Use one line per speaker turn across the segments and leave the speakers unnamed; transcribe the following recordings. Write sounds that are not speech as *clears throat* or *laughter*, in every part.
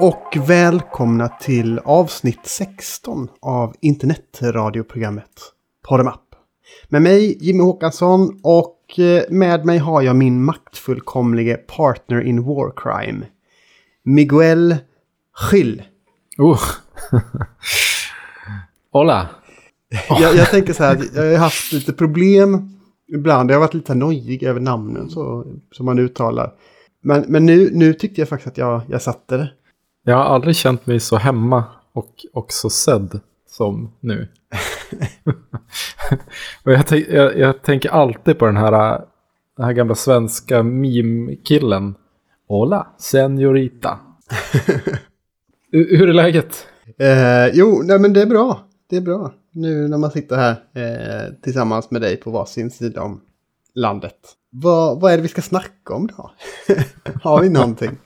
Och välkomna till avsnitt 16 av internetradioprogrammet Podemap. Med mig Jimmy Håkansson och eh, med mig har jag min maktfullkomlige partner in war crime. Miguel Schill.
Oh. *laughs* Hola.
Jag, jag tänker så här, jag har haft lite problem ibland. Jag har varit lite nojig över namnen så, som man uttalar. Men, men nu, nu tyckte jag faktiskt att jag, jag satte det.
Jag har aldrig känt mig så hemma och, och så sedd som nu. *laughs* och jag, jag, jag, tänker alltid på den här, den här gamla svenska meme-killen. Hola, senorita. *laughs* Hur är läget?
Eh, jo, nej men det är bra. Det är bra. Nu när man sitter här eh, tillsammans med dig på varsin sida om landet. Vad, vad är det vi ska snacka om då? *laughs* Har vi någonting?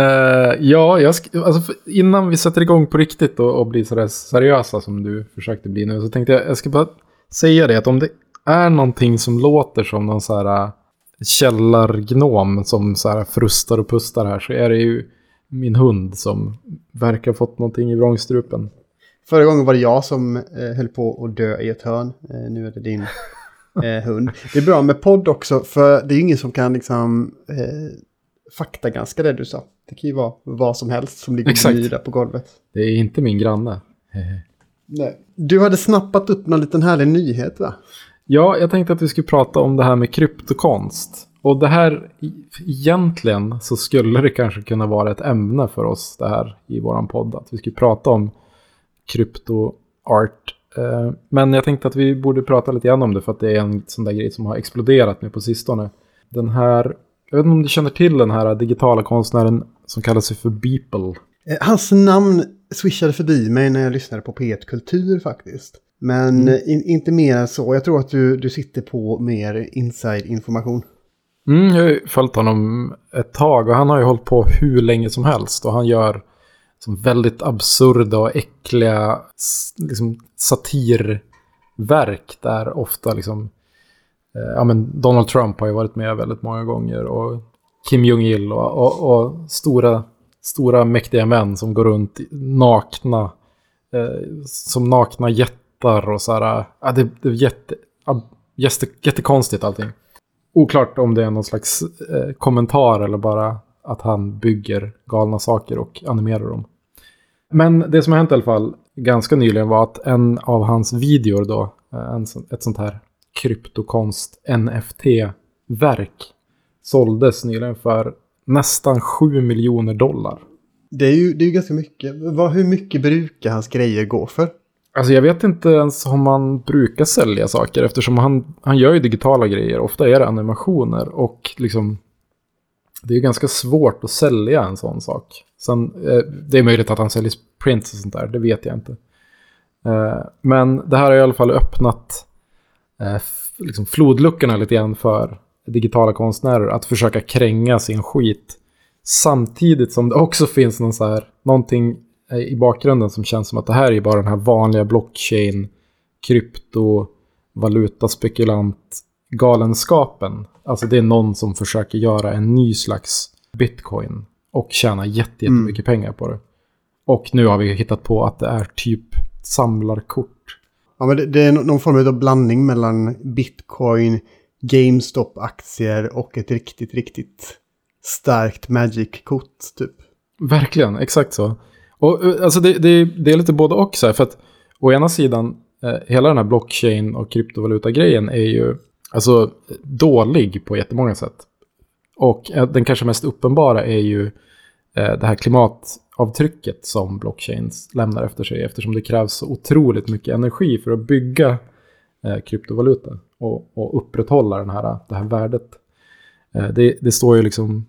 Uh, ja, jag alltså, innan vi sätter igång på riktigt och, och blir sådär seriösa som du försökte bli nu så tänkte jag, jag ska bara säga det att om det är någonting som låter som någon så här uh, källargnom som så här frustar och pustar här så är det ju min hund som verkar ha fått någonting i vrångstrupen.
Förra gången var det jag som eh, höll på att dö i ett hörn. Eh, nu är det din *laughs* eh, hund. Det är bra med podd också, för det är ingen som kan liksom eh, faktaganska det du sa. Det kan ju vara vad som helst som ligger Exakt. där på golvet.
Det är inte min granne.
Nej. Du hade snappat upp någon liten härlig nyhet va?
Ja, jag tänkte att vi skulle prata om det här med kryptokonst. Och det här, egentligen så skulle det kanske kunna vara ett ämne för oss det här i våran podd. Att vi skulle prata om kryptoart Eh, men jag tänkte att vi borde prata lite grann om det för att det är en sån där grej som har exploderat nu på sistone. Den här, jag vet inte om du känner till den här digitala konstnären som kallar sig för Beeple.
Eh, hans namn swishade förbi mig när jag lyssnade på P1 Kultur faktiskt. Men mm. in, inte mer så. Jag tror att du, du sitter på mer inside-information.
Mm, jag har ju följt honom ett tag och han har ju hållit på hur länge som helst. Och han gör som väldigt absurda och äckliga liksom, satirverk där ofta liksom, eh, Eh, ja, men Donald Trump har ju varit med väldigt många gånger och Kim Jong-Il och, och, och, stora, stora mäktiga män som går runt nakna eh, som nakna jättar och så här. Eh, ja, det, det är jätte, jätte, jättekonstigt allting. Oklart om det är någon slags eh, kommentar eller bara att han bygger galna saker och animerar dem. Men det som har hänt i alla fall ganska nyligen var att en av hans videor då, eh, en, ett sånt här kryptokonst NFT-verk såldes nyligen för nästan 7 miljoner dollar.
Det är ju det är ganska mycket. Vad, hur mycket brukar hans grejer gå för?
Alltså jag vet inte ens om man brukar sälja saker eftersom han, han gör ju digitala grejer. Ofta är det animationer och liksom det är ganska svårt att sälja en sån sak. Sen, eh, det är möjligt att han säljer prints och sånt där, det vet jag inte. Eh, men det här har i alla fall öppnat eh, liksom flodluckorna lite grann för digitala konstnärer att försöka kränga sin skit. Samtidigt som det också finns någon så här, någonting i bakgrunden som känns som att det här är bara den här vanliga blockchain, krypto, valutaspekulant galenskapen. Alltså det är någon som försöker göra en ny slags bitcoin och tjäna jättemycket mm. pengar på det. Och nu har vi hittat på att det är typ samlarkort.
Ja, men det, det är någon form av blandning mellan bitcoin, GameStop-aktier och ett riktigt, riktigt starkt Magic-kort typ.
Verkligen, exakt så. Och eh, alltså det, det, det är lite både och så här, för att å ena sidan, eh, hela den här blockchain och kryptovaluta-grejen är ju alltså dålig på jättemånga sätt. Och eh, den kanske mest uppenbara är ju eh, det här klimat klimatavtrycket som blockchains lämnar efter sig eftersom det krävs så otroligt mycket energi för att bygga eh, kryptovaluta och, och upprätthålla den här, det här värdet. Eh, det, det står ju liksom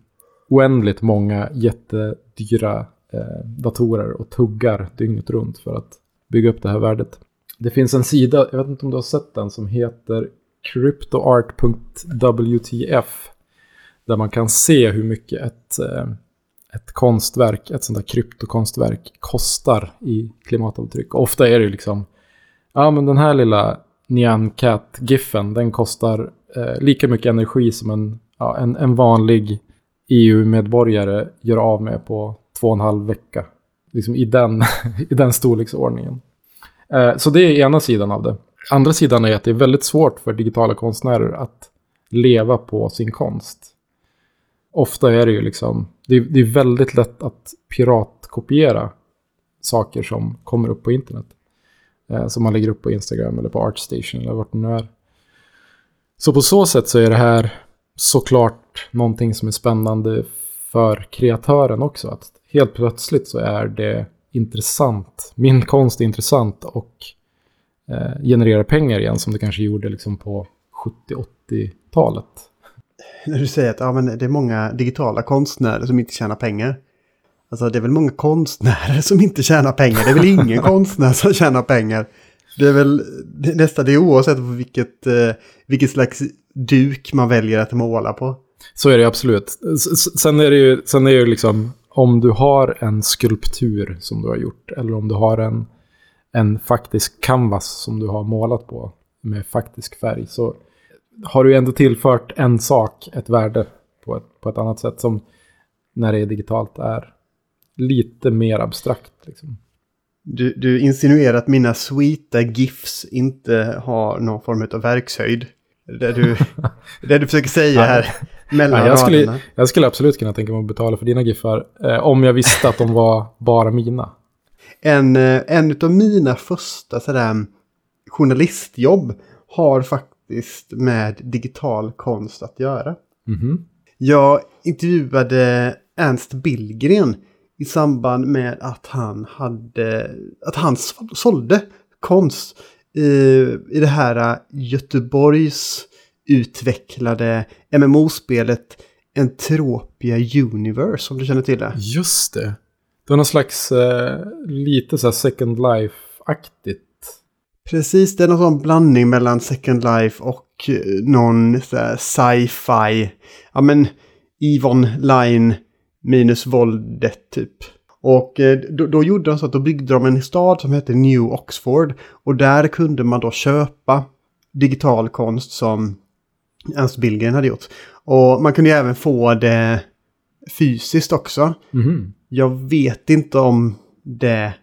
oändligt många jättedyra eh, datorer och tuggar dygnet runt för att bygga upp det här värdet. Det finns en sida, jag vet inte om du har sett den, som heter cryptoart.wtf där man kan se hur mycket ett, eh, ett konstverk, ett sånt där kryptokonstverk kostar i klimatavtryck. Ofta är det ju liksom, ja men den här lilla Nyan Cat-giffen, den kostar eh, lika mycket energi som en, ja, en, en vanlig EU-medborgare gör av med på två och en halv vecka. Liksom i den, *laughs* i den storleksordningen. Eh, så det är ena sidan av det. Andra sidan är att det är väldigt svårt för digitala konstnärer att leva på sin konst. Ofta är det ju liksom, det är, det är väldigt lätt att piratkopiera saker som kommer upp på internet. Eh, som man lägger upp på Instagram eller på Artstation eller vart det nu är. Så på så sätt så är det här såklart någonting som är spännande för kreatören också. Att helt plötsligt så är det intressant. Min konst är intressant och eh, genererar pengar igen som det kanske gjorde liksom på 70-80-talet.
När du säger att ja, men det är många digitala konstnärer som inte tjänar pengar. Alltså det är väl många konstnärer som inte tjänar pengar. Det är väl ingen *laughs* konstnär som tjänar pengar. Det är väl nästan det oavsett vilket, eh, vilket slags duk man väljer att måla på.
Så är det absolut. Sen är det ju, sen är det liksom om du har en skulptur som du har gjort eller om du har en, en faktisk canvas som du har målat på med faktisk färg så har du ändå tillfört en sak ett värde på ett, på ett annat sätt som när det är digitalt är lite mer abstrakt. Liksom.
Du, du insinuerar att mina sweeta GIFs inte har någon form av verkshöjd. Det du, det du försöker säga *laughs* här mellan
ja, jag, skulle, jag skulle absolut kunna tänka mig att betala för dina GIFar eh, om jag visste att de var bara mina.
En, eh, en av mina första sådär, journalistjobb har faktiskt med digital konst att göra.
Mm -hmm.
Jag intervjuade Ernst Billgren i samband med att han hade, att han sålde konst i, i det här Göteborgs utvecklade MMO-spelet Entropia Universe, om du känner till det.
Just det. Det var någon slags eh, lite så här Second Life-aktigt.
Precis, det är någon sån blandning mellan Second Life och eh, någon sci-fi. Ja men, Ivon Line minus våldet typ. Och eh, då, då, gjorde de så att då byggde de en stad som hette New Oxford. Och där kunde man då köpa digital konst som Ernst Billgren hade gjort. Och man kunde ju även få det fysiskt också.
Mm.
Jag vet inte om det...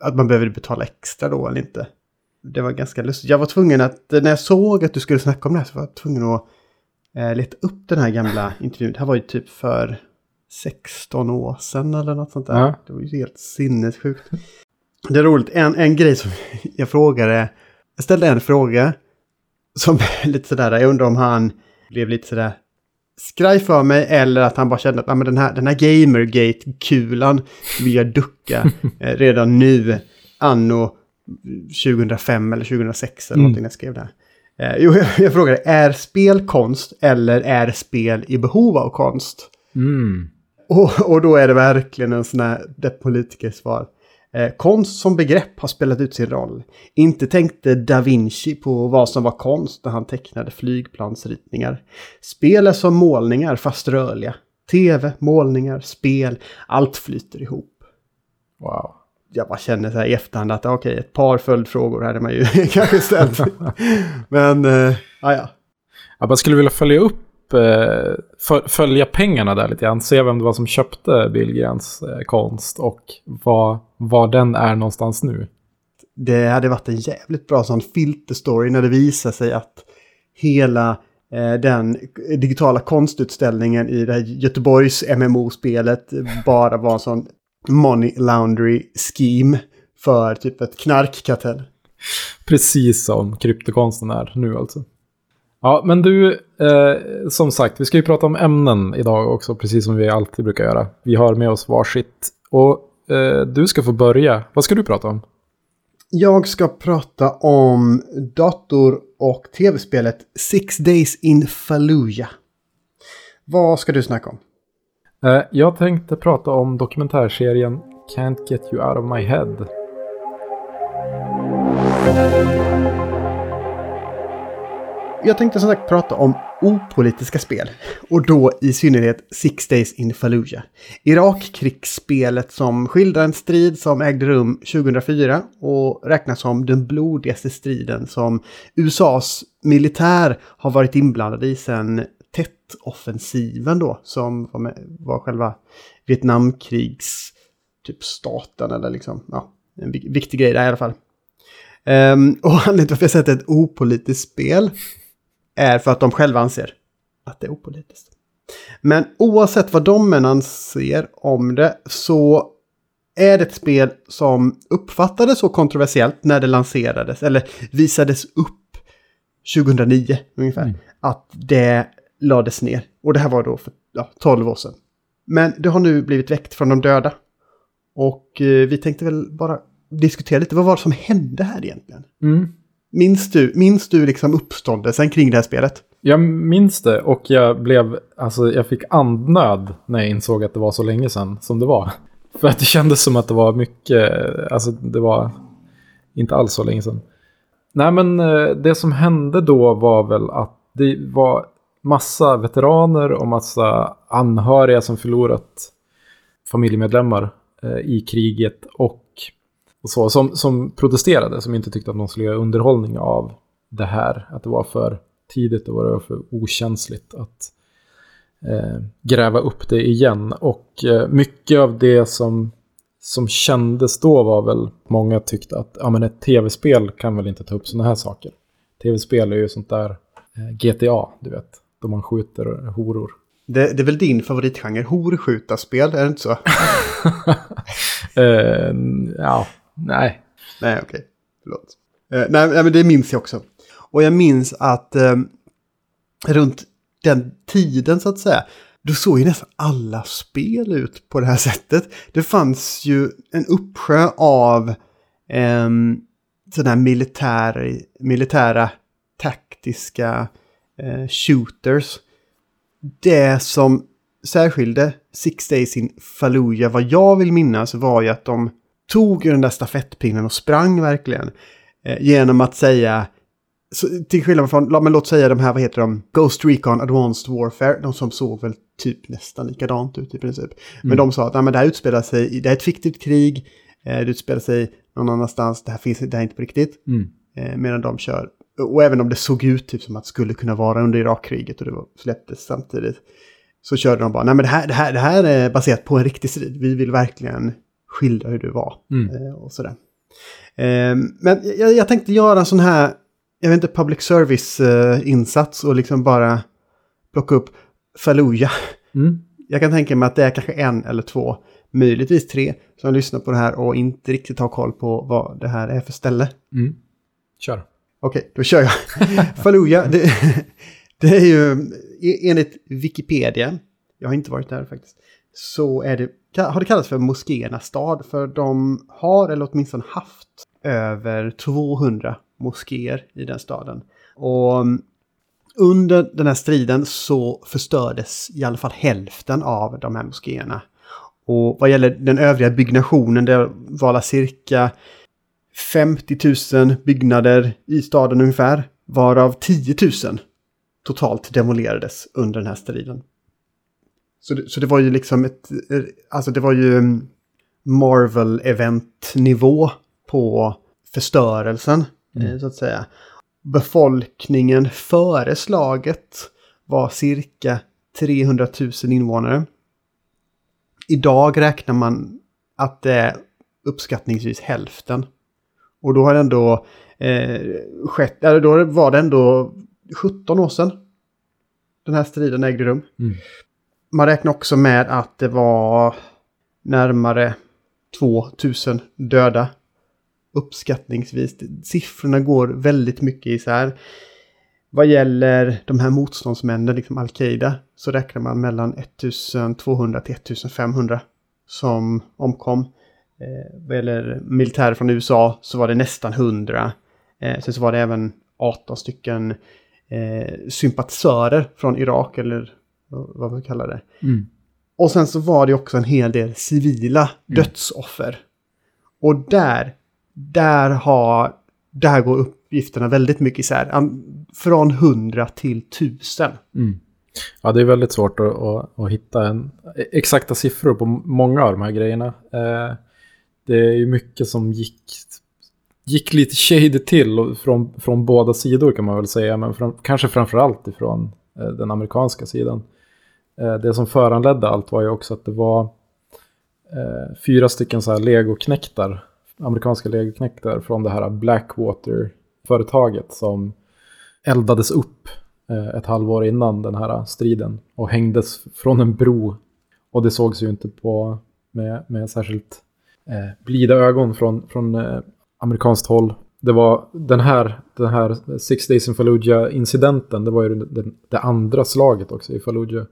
Att man behöver betala extra då eller inte. Det var ganska lustigt. Jag var tvungen att, när jag såg att du skulle snacka om det här så var jag tvungen att eh, leta upp den här gamla *laughs* intervjun. Det här var ju typ för 16 år sedan eller något sånt där.
Ja.
Det var ju helt sinnessjukt. Det är roligt, en, en grej som *laughs* jag frågade, jag ställde en fråga som *laughs* lite sådär, jag undrar om han blev lite sådär skraj för mig eller att han bara kände att ah, men den här, den här Gamergate-kulan vill jag ducka *laughs* eh, redan nu, anno 2005 eller 2006 eller mm. någonting jag skrev det här. Eh, jo, jag, jag frågade, är spel konst eller är spel i behov av konst?
Mm.
Och, och då är det verkligen en sån här det politikersvar. Eh, konst som begrepp har spelat ut sin roll. Inte tänkte Da Vinci på vad som var konst när han tecknade flygplansritningar. Spel är som målningar fast rörliga. Tv, målningar, spel, allt flyter ihop.
Wow.
Jag bara känner så här i efterhand att okej, okay, ett par följdfrågor hade man ju *laughs* kanske ställt. *laughs* Men, eh, ja.
Jag skulle vilja följa upp Eh, följa pengarna där lite grann. Se vem det var som köpte Billgrens eh, konst och var, var den är någonstans nu.
Det hade varit en jävligt bra sån filterstory när det visar sig att hela eh, den digitala konstutställningen i det här Göteborgs MMO-spelet bara var en sån money laundry scheme för typ ett knarkkartell.
Precis som kryptokonsten är nu alltså. Ja, men du, eh, som sagt, vi ska ju prata om ämnen idag också, precis som vi alltid brukar göra. Vi har med oss varsitt. Och eh, du ska få börja. Vad ska du prata om?
Jag ska prata om dator och tv-spelet Six Days in Fallujah. Vad ska du snacka om?
Eh, jag tänkte prata om dokumentärserien Can't Get You Out of My Head.
Jag tänkte som sagt prata om opolitiska spel. Och då i synnerhet Six Days in Fallujah. Irakkrigsspelet som skildrar en strid som ägde rum 2004 och räknas som den blodigaste striden som USAs militär har varit inblandad i sedan Tet-offensiven då, som var, med, var själva Vietnamkrigs typ staten eller liksom, ja, en viktig grej där i alla fall. Um, och anledningen till att jag säger ett opolitiskt spel är för att de själva anser att det är opolitiskt. Men oavsett vad de än anser om det så är det ett spel som uppfattades så kontroversiellt när det lanserades eller visades upp 2009 ungefär. Mm. Att det lades ner. Och det här var då för ja, 12 år sedan. Men det har nu blivit väckt från de döda. Och eh, vi tänkte väl bara diskutera lite, vad var det som hände här egentligen?
Mm.
Minns du, minns du liksom uppståndelsen kring det här spelet?
Jag minns det och jag blev, alltså jag fick andnöd när jag insåg att det var så länge sedan som det var. *laughs* För att det kändes som att det var mycket, alltså det var inte alls så länge sedan. Nej men eh, det som hände då var väl att det var massa veteraner och massa anhöriga som förlorat familjemedlemmar eh, i kriget och, och så, som, som protesterade, som inte tyckte att de skulle göra underhållning av det här. Att det var för tidigt och var för okänsligt att eh, gräva upp det igen. Och eh, mycket av det som, som kändes då var väl, många tyckte att ja, men ett tv-spel kan väl inte ta upp sådana här saker. Tv-spel är ju sånt där eh, GTA, du vet, då man skjuter horor.
Det, det är väl din favoritgenre, horskjutarspel, är det inte så? *laughs*
uh, ja, nej.
Nej, okej. Okay. Förlåt. Eh, nej, nej, men det minns jag också. Och jag minns att eh, runt den tiden så att säga, då såg ju nästan alla spel ut på det här sättet. Det fanns ju en uppsjö av eh, sådana här militär, militära taktiska eh, shooters. Det som särskilde Six Days in Fallujah, vad jag vill minnas, var ju att de tog den där stafettpinnen och sprang verkligen. Eh, genom att säga så, till skillnad från, men låt säga de här, vad heter de, Ghost Recon Advanced Warfare, de som såg väl typ nästan likadant ut i princip. Mm. Men de sa att nej, men det här utspelar sig, det är ett fiktivt krig, eh, det utspelar sig någon annanstans, det här finns det här är inte på riktigt.
Mm.
Eh, medan de kör, och även om det såg ut typ som att det skulle kunna vara under Irakkriget och det var, släpptes samtidigt, så körde de bara, nej men det här, det, här, det här är baserat på en riktig strid, vi vill verkligen skildra hur det var.
Mm.
Eh, och sådär. Eh, men jag, jag tänkte göra en sån här jag vet inte, public service-insats och liksom bara plocka upp Fallujah.
Mm.
Jag kan tänka mig att det är kanske en eller två, möjligtvis tre, som lyssnar på det här och inte riktigt har koll på vad det här är för ställe.
Mm. Kör.
Okej, okay, då kör jag. *laughs* Fallujah, det, *laughs* det, är ju e, enligt Wikipedia, jag har inte varit där faktiskt, så är det, har det kallats för moskéernas stad, för de har, eller åtminstone haft, över 200 moskéer i den staden. Och mm, under den här striden så förstördes i alla fall hälften av de här moskéerna. Och vad gäller den övriga byggnationen, det var cirka 50 000 byggnader i staden ungefär, varav 10 000 totalt demolerades under den här striden. Så det, så det var ju liksom ett, alltså det var ju mm, Marvel-event-nivå på förstörelsen mm. Eh, så att säga. Befolkningen före slaget var cirka 300 000 invånare. Idag räknar man att det är uppskattningsvis hälften. Och då har det ändå eh, skett, eller då var det ändå 17 år sedan den här striden ägde rum.
Mm.
Man räknar också med att det var närmare 2000 döda uppskattningsvis. Siffrorna går väldigt mycket isär. Vad gäller de här motståndsmännen, liksom Al-Qaida, så räknar man mellan 1200 till 1500 som omkom. Eh, vad gäller militärer från USA så var det nästan 100. Eh, sen så var det även 18 stycken eh, sympatisörer från Irak, eller vad man kallar det.
Mm.
Och sen så var det också en hel del civila mm. dödsoffer. Och där där, har, där går uppgifterna väldigt mycket isär. Från 100 till 1000.
Mm. Ja, det är väldigt svårt att, att, att, hitta en, exakta siffror på många av de här grejerna. Eh, det är ju mycket som gick, gick lite shady till från, från båda sidor kan man väl säga. Men fram, kanske framförallt ifrån eh, den amerikanska sidan. Eh, det som föranledde allt var ju också att det var eh, fyra stycken så här legoknektar, amerikanska legoknektar från det här Blackwater-företaget som eldades upp eh, ett halvår innan den här striden och hängdes från en bro. Och det sågs ju inte på med, med särskilt eh, blida ögon från, från eh, amerikanskt håll. Det var den här, den här Six Days in Fallujah-incidenten, det var ju det, det andra slaget också i Fallujah.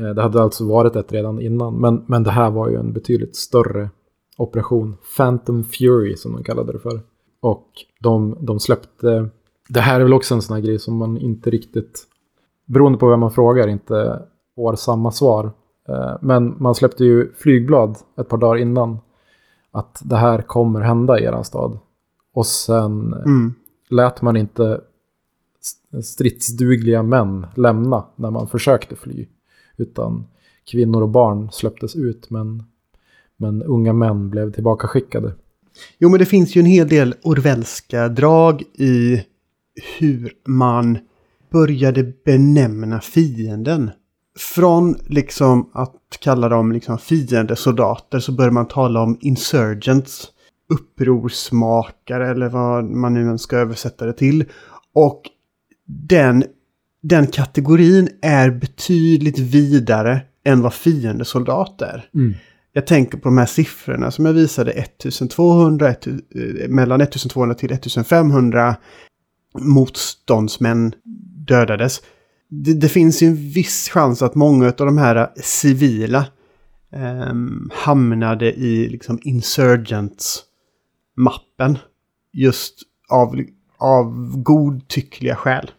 Eh, det hade alltså varit ett redan innan, men, men det här var ju en betydligt större operation. Phantom Fury som de kallade det för. Och de, de släppte, det här är väl också en sån här grej som man inte riktigt, beroende på vem man frågar, inte får samma svar. Eh, men man släppte ju flygblad ett par dagar innan att det här kommer hända i er stad. Och sen mm. lät man inte stridsdugliga män lämna när man försökte fly. Utan kvinnor och barn släpptes ut men, men unga män blev tillbakaskickade.
Jo men det finns ju en hel del orwellska drag i hur man började benämna fienden. Från liksom att kalla dem liksom fiendesoldater så börjar man tala om insurgents. Upprorsmakare eller vad man nu ska översätta det till. Och den den kategorin är betydligt vidare än vad fiendesoldat är. Mm. Jag tänker på de här siffrorna som jag visade, 1200, ett, eh, mellan 1200 till 1500 motståndsmän dödades. Det, det finns ju en viss chans att många av de här civila eh, hamnade i liksom insurgents-mappen. Just av, av godtyckliga skäl.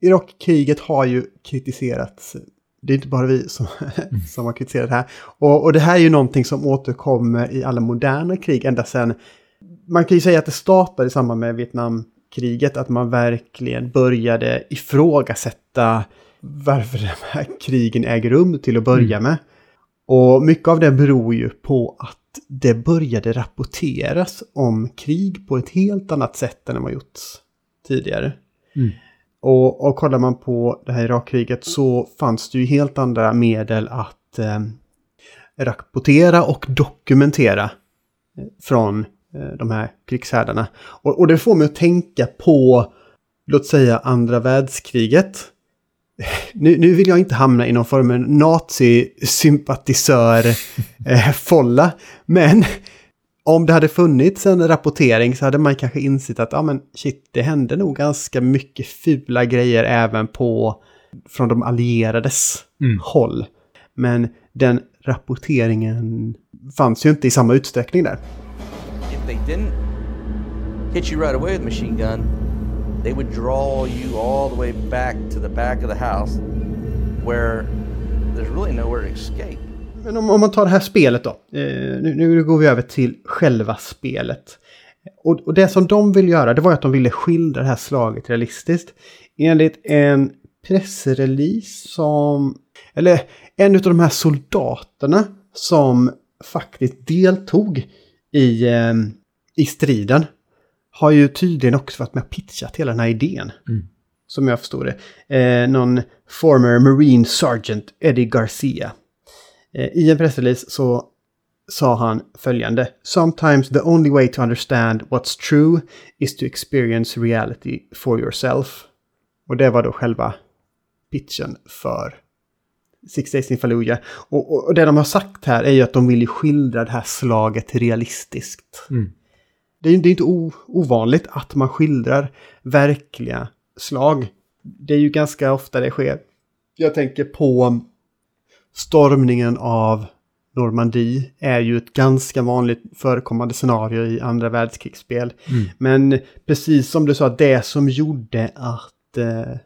Irakkriget har ju kritiserats. Det är inte bara vi som, mm. *laughs* som har kritiserat det här. Och, och det här är ju någonting som återkommer i alla moderna krig ända sedan. Man kan ju säga att det startade i samband med Vietnamkriget, att man verkligen började ifrågasätta varför de här krigen äger rum till att börja mm. med. Och mycket av det beror ju på att det började rapporteras om krig på ett helt annat sätt än det var gjort tidigare. Mm. Och, och kollar man på det här Irakkriget så fanns det ju helt andra medel att eh, rapportera och dokumentera eh, från eh, de här krigshärdarna. Och, och det får mig att tänka på, låt säga andra världskriget. *laughs* Nu, nu vill jag inte hamna i någon form av nazisympatisör-folla, eh, *laughs* men om det hade funnits en rapportering så hade man kanske insett att ja men shit, det hände nog ganska mycket fula grejer även på från de allierades mm. håll. Men den rapporteringen fanns ju inte i samma utsträckning där. If they didn't hit you right away with machine gun, they would draw you all the way back to the back of the house where there's really nowhere to escape. Men om, om, man tar det här spelet då. Eh, nu, nu, går vi över till själva spelet. Och, och, det som de vill göra det var att de ville skildra det här slaget realistiskt. Enligt en pressrelease som... Eller en av de här soldaterna som faktiskt deltog i, eh, i striden. Har ju tydligen också varit med och pitchat hela den här idén. Mm. Som jag förstår det. Eh, någon former Marine Sergeant Eddie Garcia. Eh, I en pressrelease så sa han följande. Sometimes the only way to understand what's true is to experience reality for yourself. Och det var då själva pitchen för Six Days in Fallujah. Och, och, och, det de har sagt här är ju att de vill skildra det här slaget realistiskt. Mm. Det, är, det är inte o, ovanligt att man skildrar verkliga slag. Det är ju ganska ofta det sker. Jag tänker på stormningen av Normandie är ju ett ganska vanligt förekommande scenario i andra världskrigsspel. Mm. Men precis som du sa, det som gjorde att eh,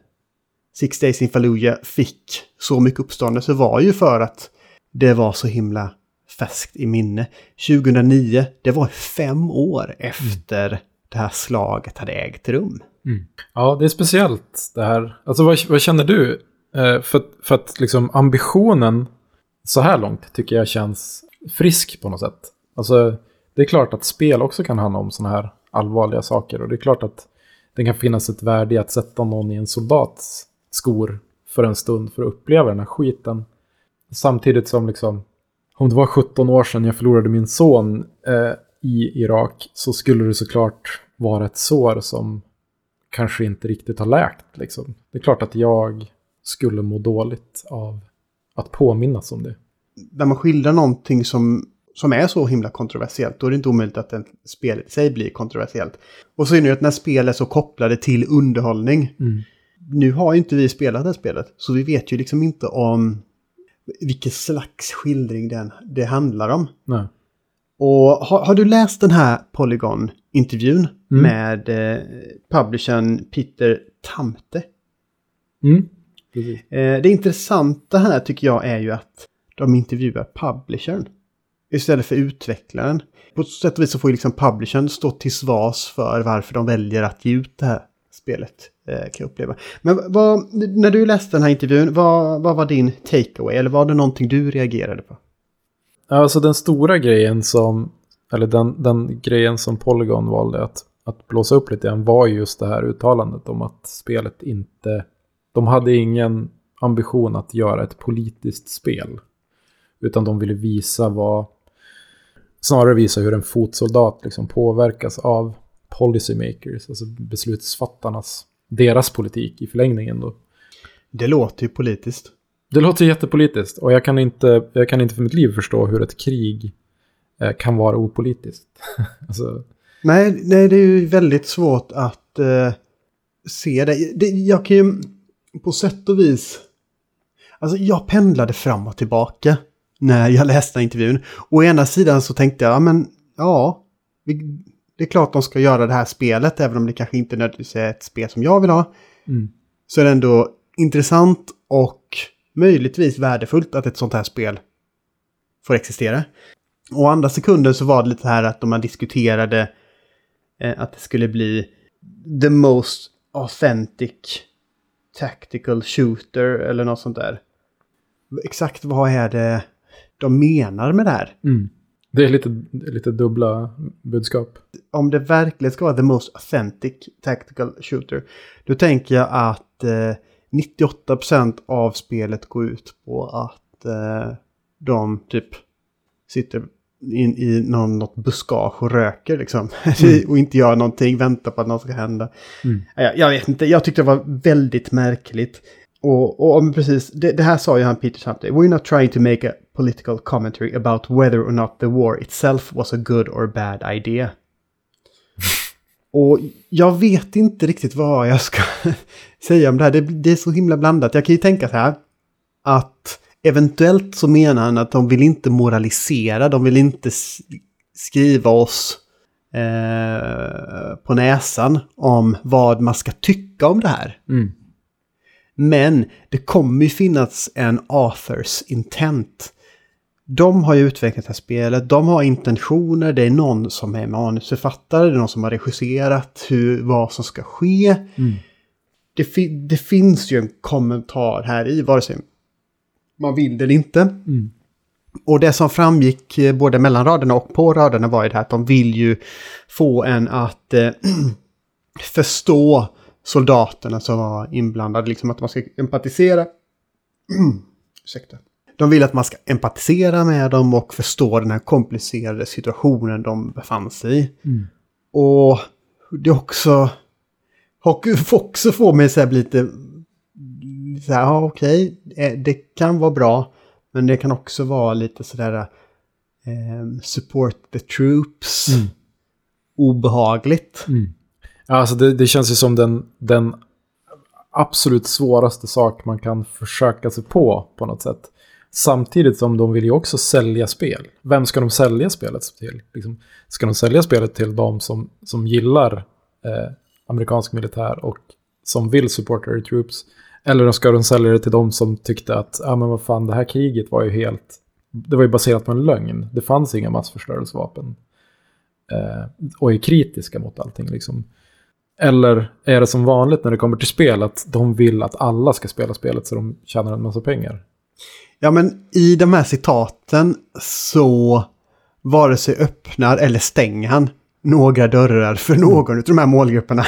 Six Days in Fallujah fick så mycket uppståndelse var ju för att det var så himla färskt i minne. 2009, det var fem år efter mm. det här slaget hade ägt rum.
Mm. Ja, det är speciellt det här. Alltså vad, vad känner du? Eh, för, för att liksom ambitionen så här långt tycker jag känns frisk på något sätt. Alltså, det är klart att spel också kan handla om sådana här allvarliga saker. Och det är klart att det kan finnas ett värde i att sätta någon i en soldats skor för en stund för att uppleva den här skiten. Samtidigt som liksom, om det var 17 år sedan jag förlorade min son eh, i Irak så skulle det såklart vara ett sår som kanske inte riktigt har läkt. Liksom. Det är klart att jag skulle må dåligt av att påminnas om det.
När man skildrar någonting som, som är så himla kontroversiellt, då är det inte omöjligt att en spelet i sig blir kontroversiellt. Och så är det ju att när spel är så kopplade till underhållning.
Mm.
Nu har ju inte vi spelat det spelet, så vi vet ju liksom inte om vilken slags skildring den, det handlar om.
Nej.
Och har, har du läst den här Polygon-intervjun
Mm.
med eh, publishern Peter Tamte?
Mm. Precis.
Eh, det intressanta här tycker jag är ju att de intervjuar publishern istället för utvecklaren. På sätt och vis så får ju liksom publishern stå till svars för varför de väljer att ge ut det här spelet. Eh, kan jag uppleva. Men vad, när du läste den här intervjun, vad, vad var din takeaway? Eller var det någonting du reagerade på?
Alltså den stora grejen som, eller den, den grejen som Polygon valde att, att blåsa upp lite grann var ju just det här uttalandet om att spelet inte, de hade ingen ambition att göra ett politiskt spel. Utan de ville visa vad, snarare visa hur en fotsoldat liksom påverkas av policymakers, alltså beslutsfattarnas, deras politik i förlängningen då.
Det låter ju politiskt.
Det låter jättepolitiskt och jag kan inte, jag kan inte för mitt liv förstå hur ett krig eh, kan vara opolitiskt. *laughs* alltså,
Nej, nej, det är ju väldigt svårt att eh, se det. det. Jag kan ju på sätt och vis... Alltså jag pendlade fram och tillbaka när jag läste intervjun. Å ena sidan så tänkte jag, ja men ja, det är klart de ska göra det här spelet, även om det kanske inte nödvändigtvis är ett spel som jag vill ha.
mm,
Så är det ändå intressant och möjligtvis värdefullt att ett sånt här spel får existera. Å andra sekunden så var det lite här att de man diskuterade eh, att det skulle bli the most authentic tactical shooter eller något sånt där. Exakt vad är det de menar med det här?
mm. Det är lite, lite dubbla budskap.
Om det verkligen ska vara the most authentic tactical shooter, då tänker jag att eh, 98% av spelet går ut på att eh, de typ sitter in i någon, något buskage och röker liksom. *laughs* och inte gör någonting, väntar på att något ska hända.
Mm.
Jag, jag vet inte, jag tyckte det var väldigt märkligt. Och, och precis, det, det här sa ju han Peter Samte. We're not trying to make a political commentary about whether or not the war itself was a good or bad idea. *laughs* Och jag vet inte riktigt vad jag ska *laughs* säga om det här. Det, det är så himla blandat. Jag kan ju tänka så här. Att eventuellt så menar han att de vill inte moralisera. De vill inte skriva oss eh, på näsan om vad man ska tycka om det här.
Mm.
Men det kommer ju finnas en authors intent. De har ju utvecklat det här spelet, de har intentioner, det är någon som är manusförfattare, det är någon som har regisserat hur, vad som ska ske.
Mm.
Det, fi- det finns ju en kommentar här i, vare sig man vill det eller inte.
Mm.
Och det som framgick eh, både mellan raderna och på raderna var ju det här att de vill ju få en att eh, *clears throat* förstå soldaterna som var inblandade, liksom att man ska empatisera. *clears throat* Ursäkta. De vill att man ska empatisera med dem och förstå den här komplicerade situationen de befann sig i.
Mm.
Och det också, och också får mig så här lite så här, ja okej, eh, det kan vara bra, men det kan också vara lite sådär eh, support the troops,
Mm.
obehagligt.
Mm. Ja, Alltså det, det känns ju som den, den absolut svåraste sak man kan försöka sig på på något sätt. Samtidigt som de vill ju också sälja spel. Vem ska de sälja spelet till? Liksom, ska de sälja spelet till de som, som gillar eh, amerikansk militär och som vill supporta troops? Eller ska de sälja det till de som tyckte att ja men vad fan, det här kriget var ju helt... Det var ju baserat på en lögn. Det fanns inga massförstörelsevapen. Eh, och är kritiska mot allting liksom. Eller är det som vanligt när det kommer till spel att de vill att alla ska spela spelet så de tjänar en massa pengar?
Ja, men i de här citaten så vare sig öppnar eller stänger han några dörrar för någon av de här målgrupperna.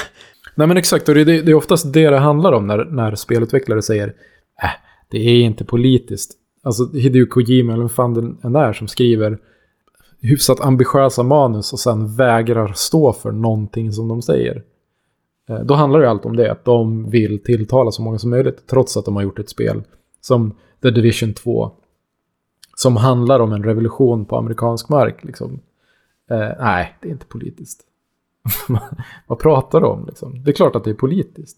Nej men exakt, och det, det, är oftast det det handlar om när, när spelutvecklare säger äh, det är inte politiskt. Alltså Hideo Kojima, eller vem fan den än är, som skriver hyfsat ambitiösa manus och sen vägrar stå för någonting som de säger. Eh, då handlar det allt om det, att de vill tilltala så många som möjligt, trots att de har gjort ett spel som The Division 2, som handlar om en revolution på amerikansk mark. Liksom. Eh, nej, det är inte politiskt. *laughs* Vad pratar du om? Liksom? Det är klart att det är politiskt.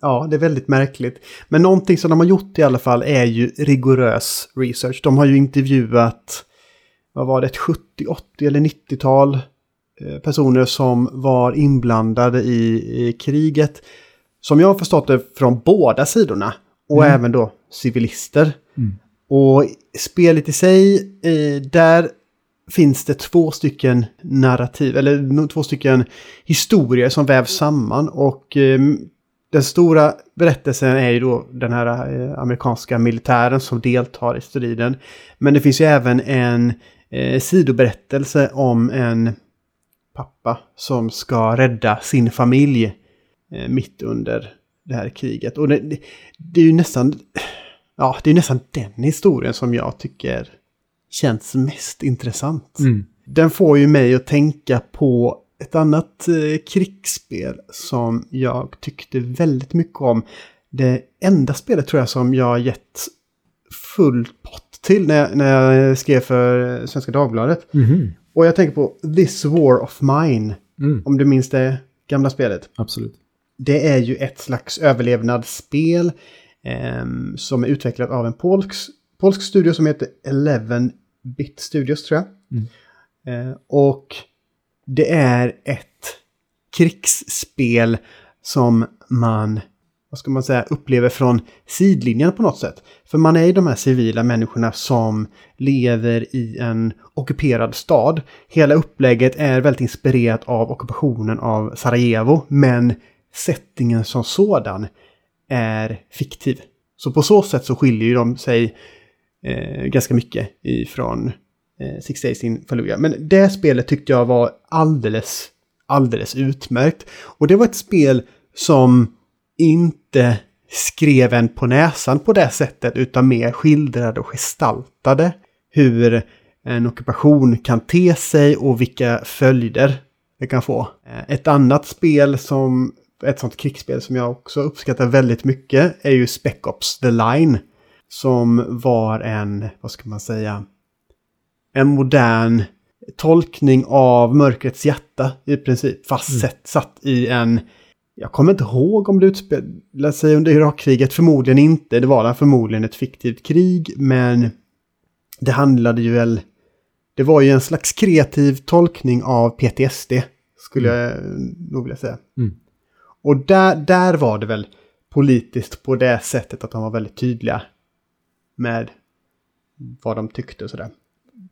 Ja, det är väldigt märkligt. Men någonting som de har gjort i alla fall är ju rigorös research. De har ju intervjuat, vad var det, ett 70, 80 eller 90-tal eh, personer som var inblandade i, i, kriget. Som jag har förstått det från båda sidorna. Och mm. även då civilister. Mm. Och spelet i sig, eh, där finns det två stycken narrativ, eller två stycken historier som vävs samman. Och eh, den stora berättelsen är ju då den här eh, amerikanska militären som deltar i striden. Men det finns ju även en eh, sidoberättelse om en pappa som ska rädda sin familj eh, mitt under det här kriget. Och det, det, det är ju nästan, ja, det är nästan den historien som jag tycker känns mest intressant. Mm. Den får ju mig att tänka på ett annat eh, krigsspel som jag tyckte väldigt mycket om. Det enda spelet tror jag som jag gett full pott till när jag, när jag skrev för Svenska Dagbladet. Mm. Och jag tänker på This War of Mine. Mm. Om du minns det gamla spelet.
Absolut.
Det är ju ett slags överlevnadsspel eh, som är utvecklat av en polsk, polsk studio som heter Eleven Bit Studios tror jag. Mm. Eh, och det är ett krigsspel som man, vad ska man säga, upplever från sidlinjen på något sätt. För man är ju de här civila människorna som lever i en ockuperad stad. Hela upplägget är väldigt inspirerat av ockupationen av Sarajevo, men settingen som sådan är fiktiv. Så på så sätt så skiljer de sig eh, ganska mycket ifrån eh, Six Days in Fallujah. Men det spelet tyckte jag var alldeles, alldeles utmärkt. Och det var ett spel som inte skrev en på näsan på det sättet utan mer skildrade och gestaltade hur en ockupation kan te sig och vilka följder det kan få. Eh, ett annat spel som ett sånt krigsspel som jag också uppskattar väldigt mycket är ju Spec Ops The Line. Som var en, vad ska man säga, en modern tolkning av mörkrets hjärta i princip. Fast mm. sett, satt i en... Jag kommer inte ihåg om det utspelade sig under Irakkriget. Förmodligen inte. Det var förmodligen ett fiktivt krig. Men det handlade ju väl... Det var ju en slags kreativ tolkning av PTSD. Skulle mm. jag nog vilja säga. Mm. Och där, där var det väl politiskt på det sättet att de var väldigt tydliga med vad de tyckte och sådär.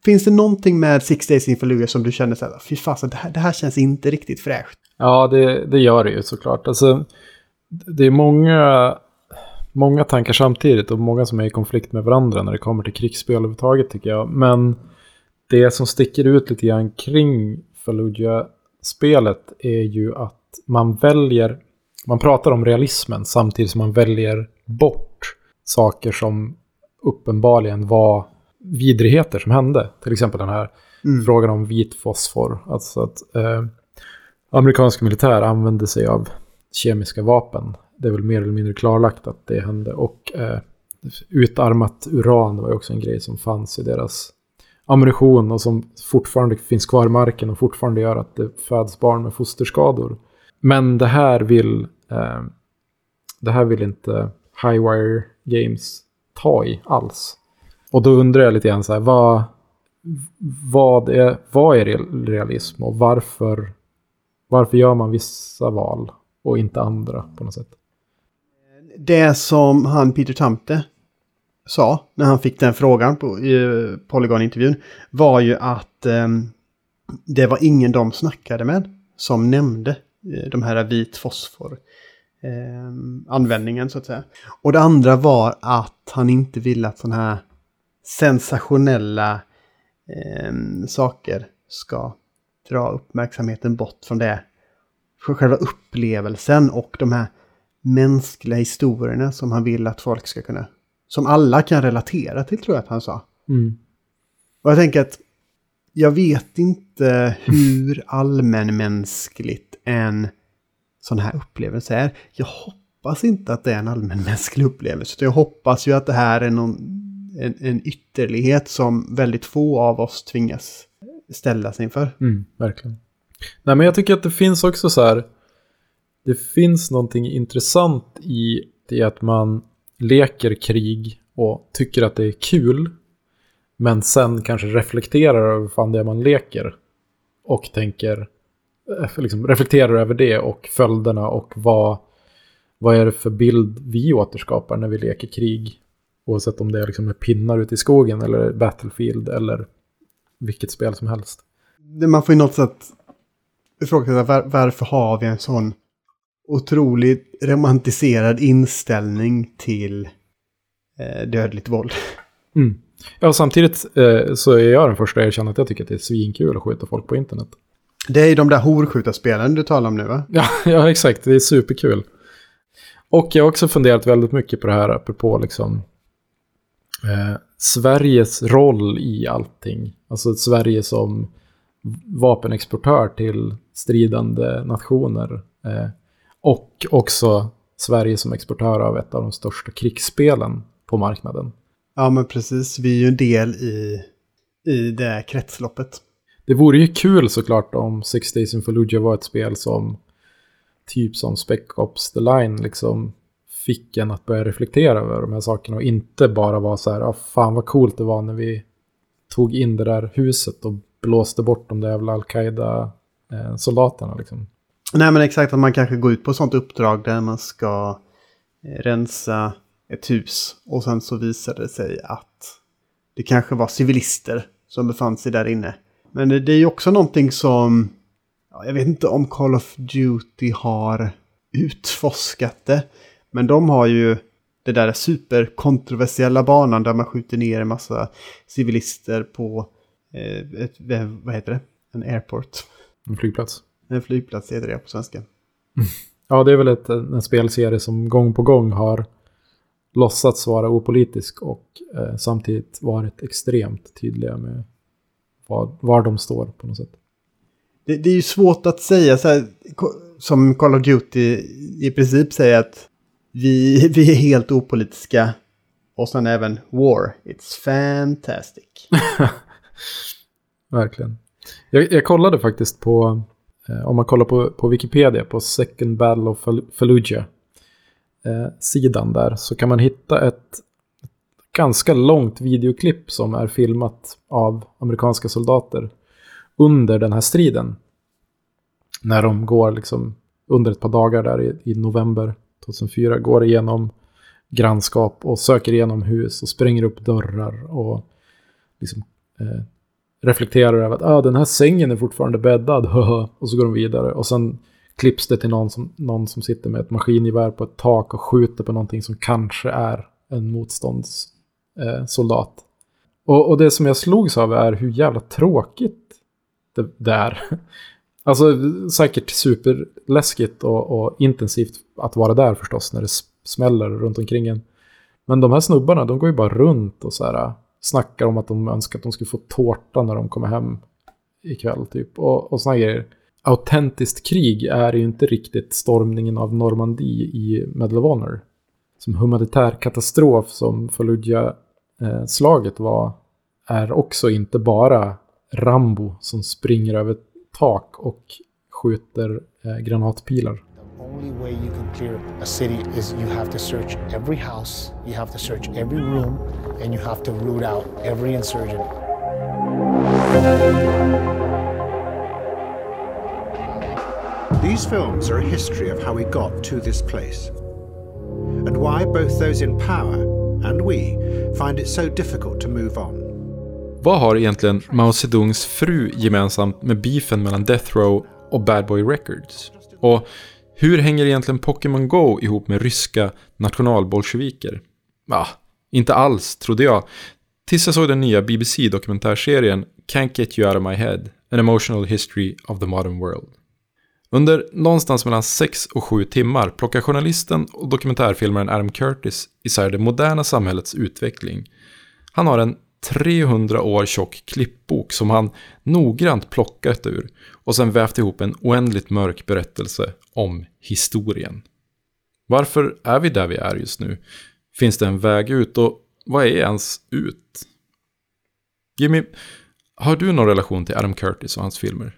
Finns det någonting med Six Days in Fallujah som du känner så här, fy fasen, det här, det här känns inte riktigt fräscht?
Ja, det, det gör det ju såklart. Alltså, det är många, många tankar samtidigt och många som är i konflikt med varandra när det kommer till krigsspel överhuvudtaget tycker jag. Men det som sticker ut lite grann kring Fallujah-spelet är ju att man väljer, man pratar om realismen samtidigt som man väljer bort saker som uppenbarligen var vidrigheter som hände. Till exempel den här mm. frågan om vit fosfor. Alltså att eh, amerikansk militär använde sig av kemiska vapen. Det är väl mer eller mindre klarlagt att det hände. Och eh, utarmat uran var ju också en grej som fanns i deras ammunition och som fortfarande finns kvar i marken och fortfarande gör att det föds barn med fosterskador. Men det här vill, eh, det här vill inte Highwire Games ta i alls. Och då undrar jag lite grann så här, vad, vad, är, vad är realism och varför, varför gör man vissa val och inte andra på något sätt?
Det som han Peter Tamte sa när han fick den frågan på i Polygon-intervjun var ju att eh, det var ingen de snackade med som nämnde eh, de här vit fosfor eh, användningen så att säga. Och det andra var att han inte ville att sådana här sensationella eh, saker ska dra uppmärksamheten bort från det. Från själva upplevelsen och de här mänskliga historierna som han vill att folk ska kunna... Som alla kan relatera till tror jag att han sa.
Mm.
Och jag tänker att jag vet inte hur allmänmänskligt en sådana här upplevelser är. Jag hoppas inte att det är en allmänmänsklig upplevelse. Jag hoppas ju att det här är någon, en, en ytterlighet som väldigt få av oss tvingas ställa sig inför.
Mm, verkligen. Nej, men jag tycker att det finns också så här. Det finns någonting intressant i det att man leker krig och tycker att det är kul. Men sen kanske reflekterar över fan det man leker. Och tänker, liksom reflekterar över det och följderna och vad, vad är det för bild vi återskapar när vi leker krig. Oavsett om det är liksom pinnar ute i skogen eller Battlefield eller vilket spel som helst.
Man får ju något sätt ifrågasätta var, varför har vi en sån otroligt romantiserad inställning till eh, dödligt våld.
Mm. Ja, samtidigt eh, så är jag den första att erkänna att jag tycker att det är svinkul att skjuta folk på internet.
Det är ju de där horskjutarspelen du talar om nu va? *laughs*
Ja, ja, exakt. Det är superkul. Och jag har också funderat väldigt mycket på det här apropå liksom eh, Sveriges roll i allting. Alltså Sverige som vapenexportör till stridande nationer. Eh, och också Sverige som exportör av ett av de största krigsspelen på marknaden.
Ja, men precis. Vi är ju en del i, i det kretsloppet.
Det vore ju kul såklart om Six Days in Fallujah var ett spel som typ som Spec Ops The Line liksom fick en att börja reflektera över de här sakerna och inte bara vara så här, ah, fan vad coolt det var när vi tog in det där huset och blåste bort de där jävla Al-Qaida-soldaterna eh, liksom.
Nej men exakt att man kanske går ut på ett sånt uppdrag där man ska eh, rensa ett hus. Och sen så visade det sig att det kanske var civilister som befann sig där inne. Men det, det är ju också någonting som... Ja, jag vet inte om Call of Duty har utforskat det. Men de har ju det där superkontroversiella banan där man skjuter ner en massa civilister på eh, ett, vad heter det? En airport.
En flygplats.
En flygplats heter det på svenska. *laughs*
Ja, det är väl ett, en spelserie som gång på gång har låtsats vara opolitisk och eh, samtidigt varit extremt tydliga med vad, var de står på något sätt.
Det, det är ju svårt att säga så här, som Call of Duty i princip säger att vi, *laughs* vi är helt opolitiska. Och sen även War. It's fantastic. *laughs*
Verkligen. Jag, jag, kollade faktiskt på, eh, om man kollar på, på Wikipedia, på Second Battle of Fallujah eh, sidan där så kan man hitta ett ganska långt videoklipp som är filmat av amerikanska soldater under den här striden. När de går liksom under ett par dagar där i, i november 2004 går igenom grannskap och söker igenom hus och spränger upp dörrar och liksom, eh, reflekterar över att ah, den här sängen är fortfarande bäddad, *laughs* och så går de vidare. Och sen klipps det till någon som, någon som sitter med ett maskingevär på ett tak och skjuter på någonting som kanske är en motstånds Eh, och, och det som jag slogs av är hur jävla tråkigt det, det är. *laughs* Alltså säkert superläskigt och, och, intensivt att vara där förstås när det smäller runt omkring en. Men de här snubbarna, de går ju bara runt och så här äh, snackar om att de önskar att de skulle få tårta när de kommer hem ikväll typ. Och, och såna grejer autentiskt krig är ju inte riktigt stormningen av Normandie i Medal of Honor. Som humanitär katastrof som Fallujah-slaget var är också inte bara Rambo som springer över tak och skjuter eh, granatpilar. Only way you can clear a city is you have to search every house, you have to search every room and you have to root out every insurgent.
These films are a history of how we got to this place and why both those in power and we find it so difficult to move on.
Vad har egentligen Mao Zedongs fru gemensamt med beefen mellan Death Row och Bad Boy Records? Och hur hänger egentligen Pokémon Go ihop med ryska nationalbolsjeviker? Ja, inte alls, trodde jag. Tills jag såg den nya BBC-dokumentärserien Can't Get You Out of My Head, An Emotional History of the Modern World. Under någonstans mellan 6 och 7 timmar plockar journalisten och dokumentärfilmaren Adam Curtis isär det moderna samhällets utveckling. Han har en 300 år tjock klippbok som han noggrant plockat ur och sen vävt ihop en oändligt mörk berättelse om historien. Varför är vi där vi är just nu? Finns det en väg ut och vad är ens ut? Jimmy, har du någon relation till Adam Curtis och hans filmer?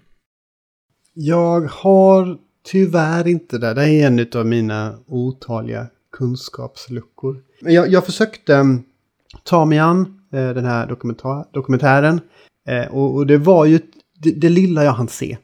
Jag har tyvärr inte det. Det är en av mina otaliga kunskapsluckor. Jag, jag försökte mm, ta mig an eh, den här dokumentär, dokumentären. Eh, och, och, det var ju, det, det, lilla jag hann se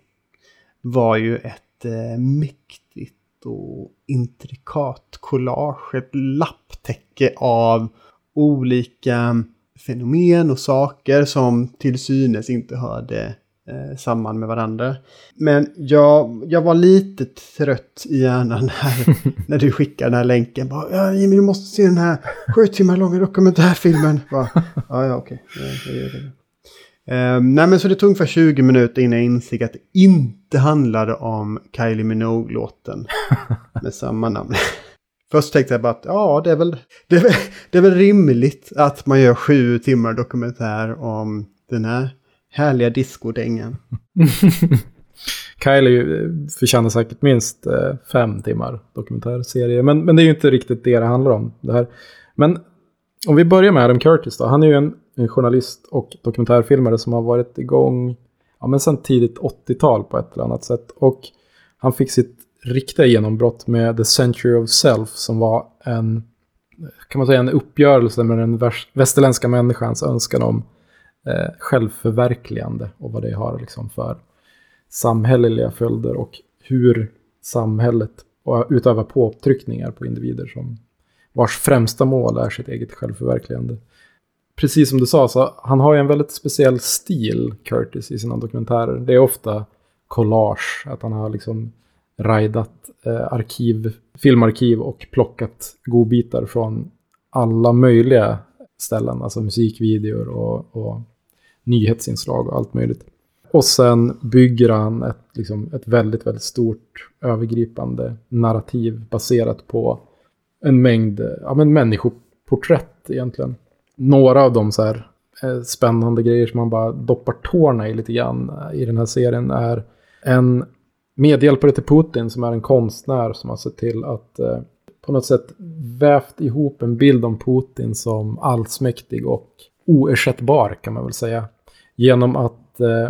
var ju ett eh, mäktigt och intrikat collage. Ett lapptäcke av olika fenomen och saker som till synes inte hörde eh, samman med varandra. Men jag, jag var lite trött i hjärnan *laughs* när, när du skickade den här länken. Bara, ja, Jimmy, du måste se den här sju timmar långa dokumentärfilmen. Bara, ja, ja, okej. Okay. Um, nej men så det tog ungefär 20 minuter innan jag insåg att det inte handlade om Kylie Minogue-låten *laughs* med samma namn. Först tänkte jag bara att ja, det är, väl, det, är väl, det är väl rimligt att man gör sju timmar dokumentär om den här härliga discodängen. *laughs*
Kylie eh, förtjänar säkert minst eh, fem timmar dokumentärserie. Men, men det är ju inte riktigt det det handlar om. Det här. Men om vi börjar med Adam Curtis då. Han är ju en, en journalist och dokumentärfilmare som har varit igång ja, men sedan tidigt 80-tal på ett eller annat sätt. Och han fick sitt riktiga genombrott med The Century of Self som var en, kan man säga, en uppgörelse med den västerländska människans önskan om eh, självförverkligande och vad det har liksom för samhälleliga följder och hur samhället utövar påtryckningar på individer som vars främsta mål är sitt eget självförverkligande. Precis som du sa, så han har ju en väldigt speciell stil, Curtis, i sina dokumentärer. Det är ofta collage, att han har liksom rajdat eh, arkiv, filmarkiv och plockat godbitar från alla möjliga ställen, alltså musikvideor och, och nyhetsinslag och allt möjligt. Och sen bygger han ett, liksom, ett väldigt, väldigt stort övergripande narrativ baserat på en mängd ja, men människoporträtt egentligen. Några av de så här eh, spännande grejer som man bara doppar tårna i lite grann eh, i den här serien är en medhjälpare till Putin som är en konstnär som har sett till att eh, på något sätt vävt ihop en bild om Putin som allsmäktig och oersättbar kan man väl säga. Genom att eh,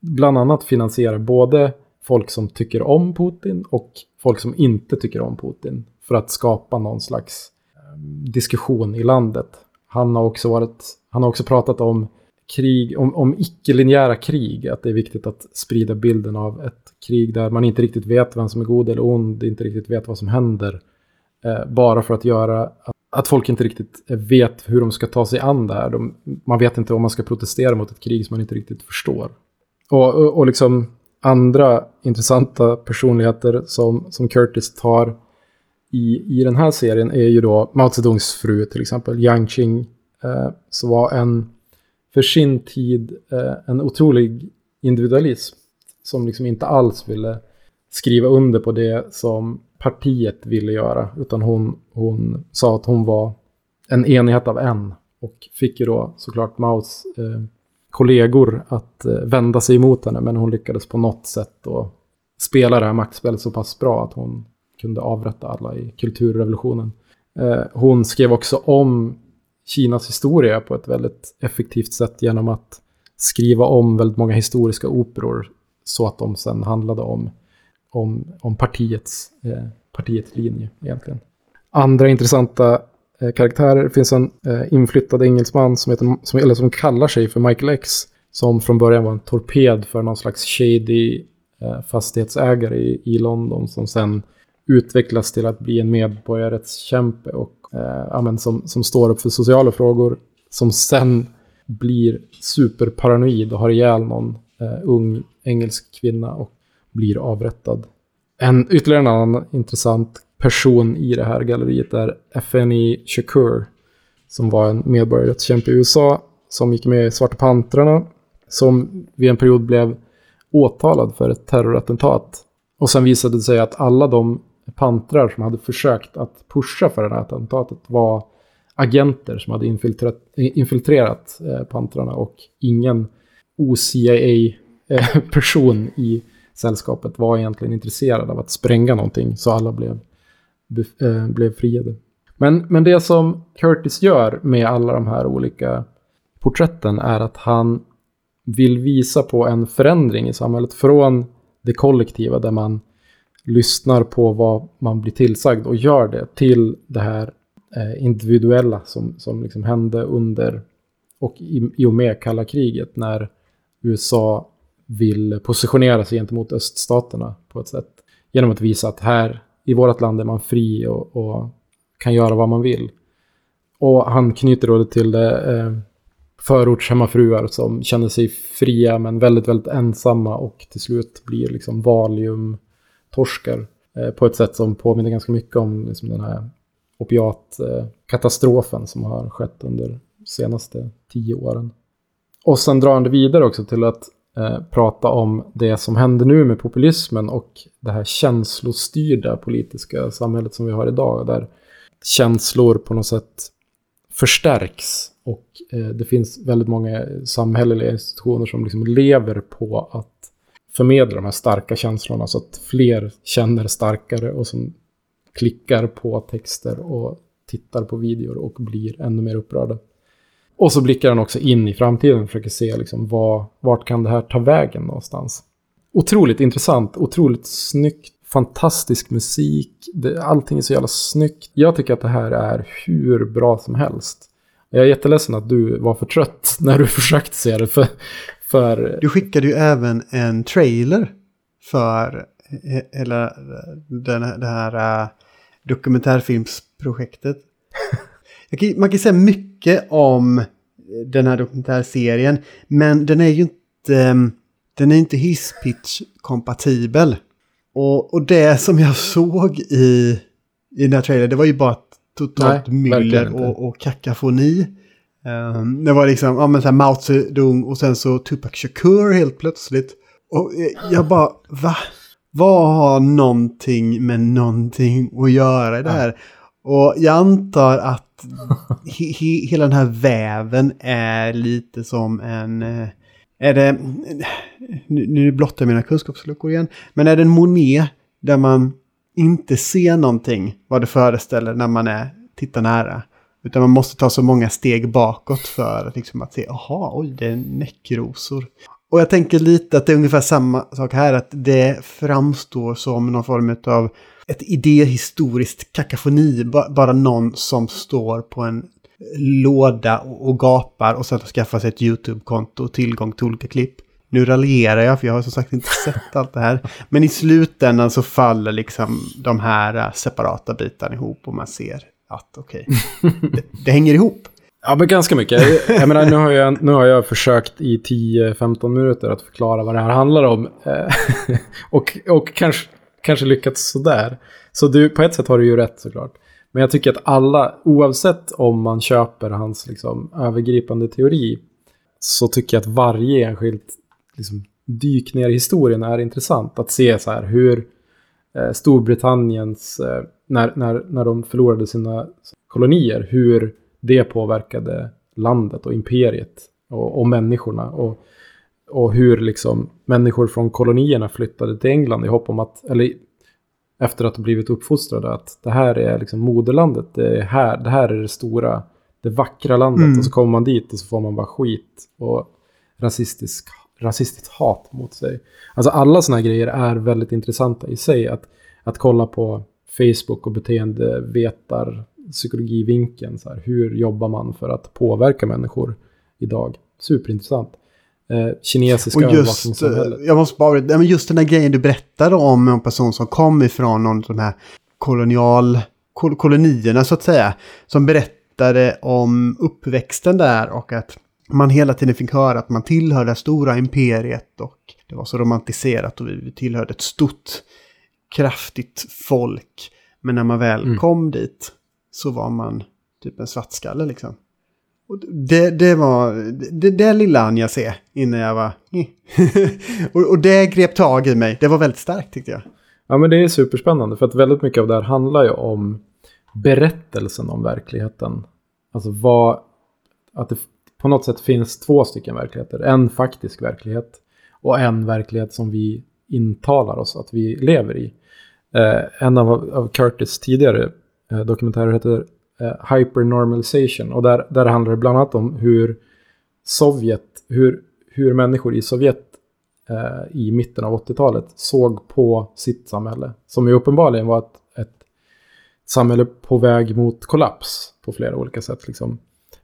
bland annat finansiera både folk som tycker om Putin och folk som inte tycker om Putin. För att skapa någon slags eh, diskussion i landet. Han har också, varit, han har också pratat om krig, om, om icke-linjära krig. Att det är viktigt att sprida bilden av ett krig där man inte riktigt vet vem som är god eller ond, inte riktigt vet vad som händer. Eh, bara för att göra att, folk inte riktigt vet hur de ska ta sig an det här. De, man vet inte om man ska protestera mot ett krig som man inte riktigt förstår. Och, och, och liksom andra intressanta personligheter som, som Curtis tar i, i den här serien är ju då Mao Zedongs fru till exempel, Yang Qing, eh, som var en för sin tid eh, en otrolig individualism som liksom inte alls ville skriva under på det som partiet ville göra. Utan hon, hon sa att hon var en enhet av en. Och fick ju då såklart Maos eh, kollegor att eh, vända sig emot henne. Men hon lyckades på något sätt då spela det här maktspelet så pass bra att hon kunde avrätta alla i kulturrevolutionen. Eh, hon skrev också om Kinas historia på ett väldigt effektivt sätt genom att skriva om väldigt många historiska operor så att de sen handlade om, om, om partiets, eh, partiets linje egentligen. Andra intressanta eh, karaktärer. Det finns en eh, inflyttad engelsman som, heter, som, eller som kallar sig för Michael X. Som från början var en torped för någon slags shady eh, fastighetsägare i, i London. Som sen utvecklas till att bli en medborgarrättskämpe och eh, som, som står upp för sociala frågor. Som sen blir superparanoid och har ihjäl någon eh, ung engelsk kvinna och blir avrättad. En, ytterligare en annan intressant person i det här galleriet är FNI Shakur. Som var en medborgarrättskämpe i USA. Som gick med i Svarta Pantrarna. Som vid en period blev åtalad för ett terrorattentat. Och sen visade det sig att alla de pantrar som hade försökt att pusha för det här attentatet var agenter som hade infiltrerat, infiltrerat eh, pantrarna och ingen OCIA-person i eh, sällskapet var egentligen intresserad av att spränga någonting så alla blev, eh, blev friade. Men, men det som Curtis gör med alla de här olika porträtten är att han vill visa på en förändring i samhället från det kollektiva där man lyssnar på vad man blir tillsagd och gör det till det här eh, individuella som, som liksom hände under och i, i och med kalla kriget när USA vill positionera sig gentemot öststaterna på ett sätt. Genom att visa att här i vårt land är man fri och, och kan göra vad man vill. Och han knyter då det till det, eh, förortshemmafruar som känner sig fria men väldigt, väldigt ensamma och till slut blir liksom valiumtorskar. Eh, på ett sätt som påminner ganska mycket om liksom den här opiatkatastrofen som har skett under de senaste tio åren. Och sen drar han det vidare också till att eh, prata om det som händer nu med populismen och det här känslostyrda politiska samhället som vi har idag. Där känslor på något sätt förstärks och eh, det finns väldigt många samhälleliga institutioner som liksom lever på att förmedla de här starka känslorna så att fler känner starkare och som klickar på texter och tittar på videor och blir ännu mer upprörda. Och så blickar han också in i framtiden och försöker se liksom vad, vart kan det här ta vägen någonstans. Otroligt intressant, otroligt snyggt, fantastisk musik. Det, allting är så jävla snyggt. Jag tycker att det här är hur bra som helst. Jag är jätteledsen att du var för trött *laughs* när du försökte se det. För, för...
Du skickade ju även en trailer för hela den, det här uh, dokumentärfilmsprojektet. *laughs* man kan säga mycket om den här dokumentärserien, men den är ju inte, um, den är inte hisspitch-kompatibel. Och, och det som jag *laughs* såg i, i den här trailern, det var ju bara totalt Nej, myller och, och kakafoni. Um, det var liksom, ja men så här Mao Zedong och sen så Tupac Shakur helt plötsligt. Och jag bara, va? Vad har någonting med någonting att göra i det här? Och jag antar att he, he, hela den här väven är lite som en... Eh, är det... Nu blottar jag mina kunskapsluckor igen. Men är det en Monet där man inte ser någonting vad det föreställer när man är, tittar nära. Utan man måste ta så många steg bakåt för liksom att se, jaha, oj, det är näckrosor. Och jag tänker lite att det är ungefär samma sak här, att det framstår som någon form av ett idéhistoriskt kakafoni. Bara någon som står på en låda och gapar och sen skaffar sig ett YouTube-konto och tillgång till olika klipp. Nu raljerar jag för jag har som sagt inte *laughs* sett allt det här. Men i slutändan så faller liksom de här separata bitarna ihop och man ser att okej, okay, *laughs* det, det hänger ihop.
Ja, men ganska mycket. Jag menar, nu har jag, nu har jag försökt i 10-15 minuter att förklara vad det här handlar om. Eh, *laughs* och och kanske, kanske lyckats sådär. Så du, på ett sätt har du ju rätt såklart. Men jag tycker att alla, oavsett om man köper hans liksom, övergripande teori, så tycker jag att varje enskilt liksom, dyk ner i historien är intressant. Att se så här hur eh, Storbritanniens, eh, när, när, när de förlorade sina kolonier, hur det påverkade landet och imperiet och, och människorna. Och, och hur liksom människor från kolonierna flyttade till England i hopp om att, eller efter att ha blivit uppfostrade, att det här är liksom moderlandet, det, är här, det här är det stora, det vackra landet. Mm. Och så kommer man dit och så får man bara skit och rasistisk, rasistiskt hat mot sig. Alltså alla sådana grejer är väldigt intressanta i sig. Att, att kolla på Facebook och beteendevetar psykologivinkeln. Så här, hur jobbar man för att påverka människor idag? Superintressant. Eh, kinesiska övervakningssamhället.
Jag måste bara, just den där grejen du berättade om en person som kom ifrån någon av de här kolonial, kol, kolonierna så att säga. Som berättade om uppväxten där och att man hela tiden fick höra att man tillhörde det stora imperiet och det var så romantiserat och vi tillhörde ett stort kraftigt folk. Men när man väl mm. kom dit så var man typ en svartskalle liksom. Och det, det var det, det lilla han jag se innan jag var... *laughs* och, och det grep tag i mig. Det var väldigt starkt tyckte jag.
Ja, men det är superspännande för att väldigt mycket av det här handlar ju om berättelsen om verkligheten. Alltså vad, att det på något sätt finns två stycken verkligheter. En faktisk verklighet och en verklighet som vi intalar oss att vi lever i. Eh, en av, av Curtis tidigare eh, dokumentärer heter eh, Hypernormalization och där, där handlar det bland annat om hur Sovjet, hur, hur människor i Sovjet eh, i mitten av 80-talet såg på sitt samhälle. Som ju uppenbarligen var ett, ett samhälle på väg mot kollaps på flera olika sätt. Liksom.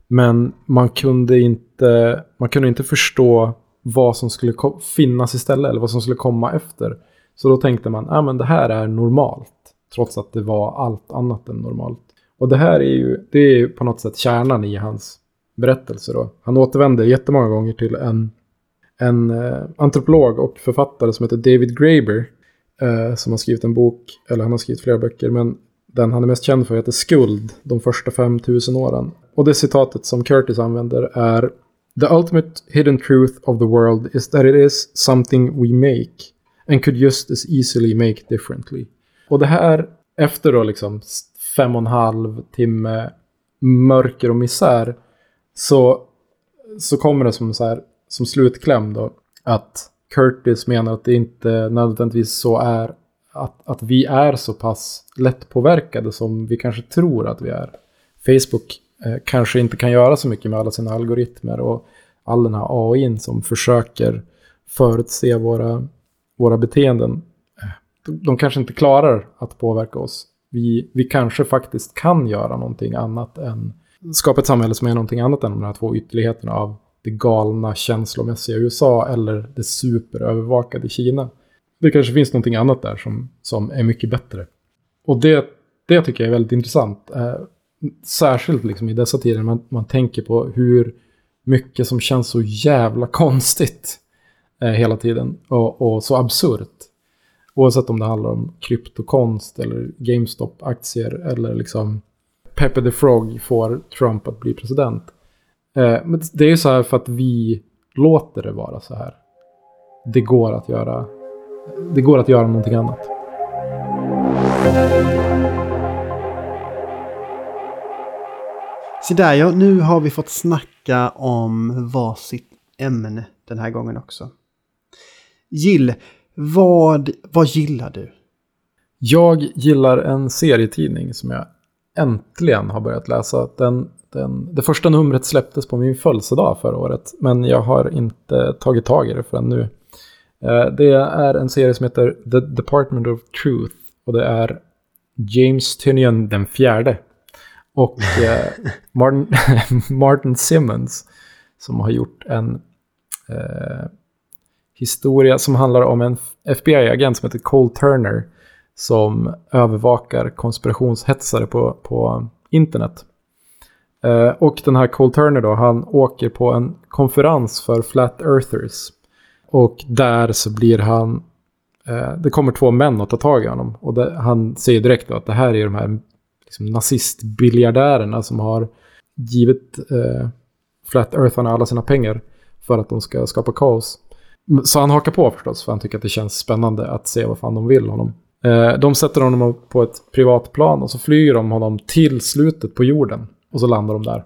Men man kunde inte, man kunde inte förstå vad som skulle finnas istället eller vad som skulle komma efter. Så då tänkte man, ja ah, men det här är normalt. Trots att det var allt annat än normalt. Och det här är ju, det är ju på något sätt kärnan i hans berättelse då. Han återvänder jättemånga gånger till en, en eh, antropolog och författare som heter David Graeber. Eh, som har skrivit en bok, eller han har skrivit flera böcker, men den han är mest känd för heter Skuld, de första 5000 åren. Och det citatet som Curtis använder är The ultimate hidden truth of the world is that it is something we make and could just as easily make differently. Och det här, efter då liksom fem och en halv timme mörker och misär, så, så kommer det som, så här, som slutkläm då att Curtis menar att det inte nödvändigtvis så är att, att vi är så pass lättpåverkade som vi kanske tror att vi är. Facebook eh, kanske inte kan göra så mycket med alla sina algoritmer och all den här AI som försöker förutse våra, våra beteenden. Eh, de, de kanske inte klarar att påverka oss. Vi, vi kanske faktiskt kan göra någonting annat än skapa ett samhälle som är någonting annat än de här två ytterligheterna av det galna känslomässiga USA eller det superövervakade Kina. Det kanske finns någonting annat där som, som är mycket bättre. Och det, det tycker jag är väldigt intressant. Eh, särskilt liksom i dessa tider man, man tänker på hur mycket som känns så jävla konstigt eh, hela tiden. Och, och, så absurt. Oavsett om det handlar om kryptokonst eller GameStop-aktier eller liksom Pepe the Frog får Trump att bli president. Eh, men det är ju så här för att vi låter det vara så här. Det går att göra, det går att göra någonting annat.
Så där ja, nu har vi fått snacka om varsitt ämne den här gången också. Jill, vad, vad gillar du?
Jag gillar en serietidning som jag äntligen har börjat läsa. Den, den, det första numret släpptes på min födelsedag förra året, men jag har inte tagit tag i det förrän nu. Eh, det är en serie som heter The Department of Truth och det är James Tynion den fjärde och eh, *laughs* Martin, *laughs* Martin Simmons som har gjort en eh, historia som handlar om en FBI-agent som heter Cole Turner som övervakar konspirationshetsare på, på internet. Eh, och den här Cole Turner då, han åker på en konferens för Flat Earthers. Och där så blir han, eh, det kommer två män att ta tag i honom. Och det, han säger direkt då att det här är de här liksom, nazistbiljardärerna som har givit eh, Flat Eartharna alla sina pengar för att de ska skapa kaos. Så han hakar på förstås, för han tycker att det känns spännande att se vad fan de vill honom. Eh, de sätter honom på ett privat plan och så flyger de honom till slutet på jorden. Och så landar de där.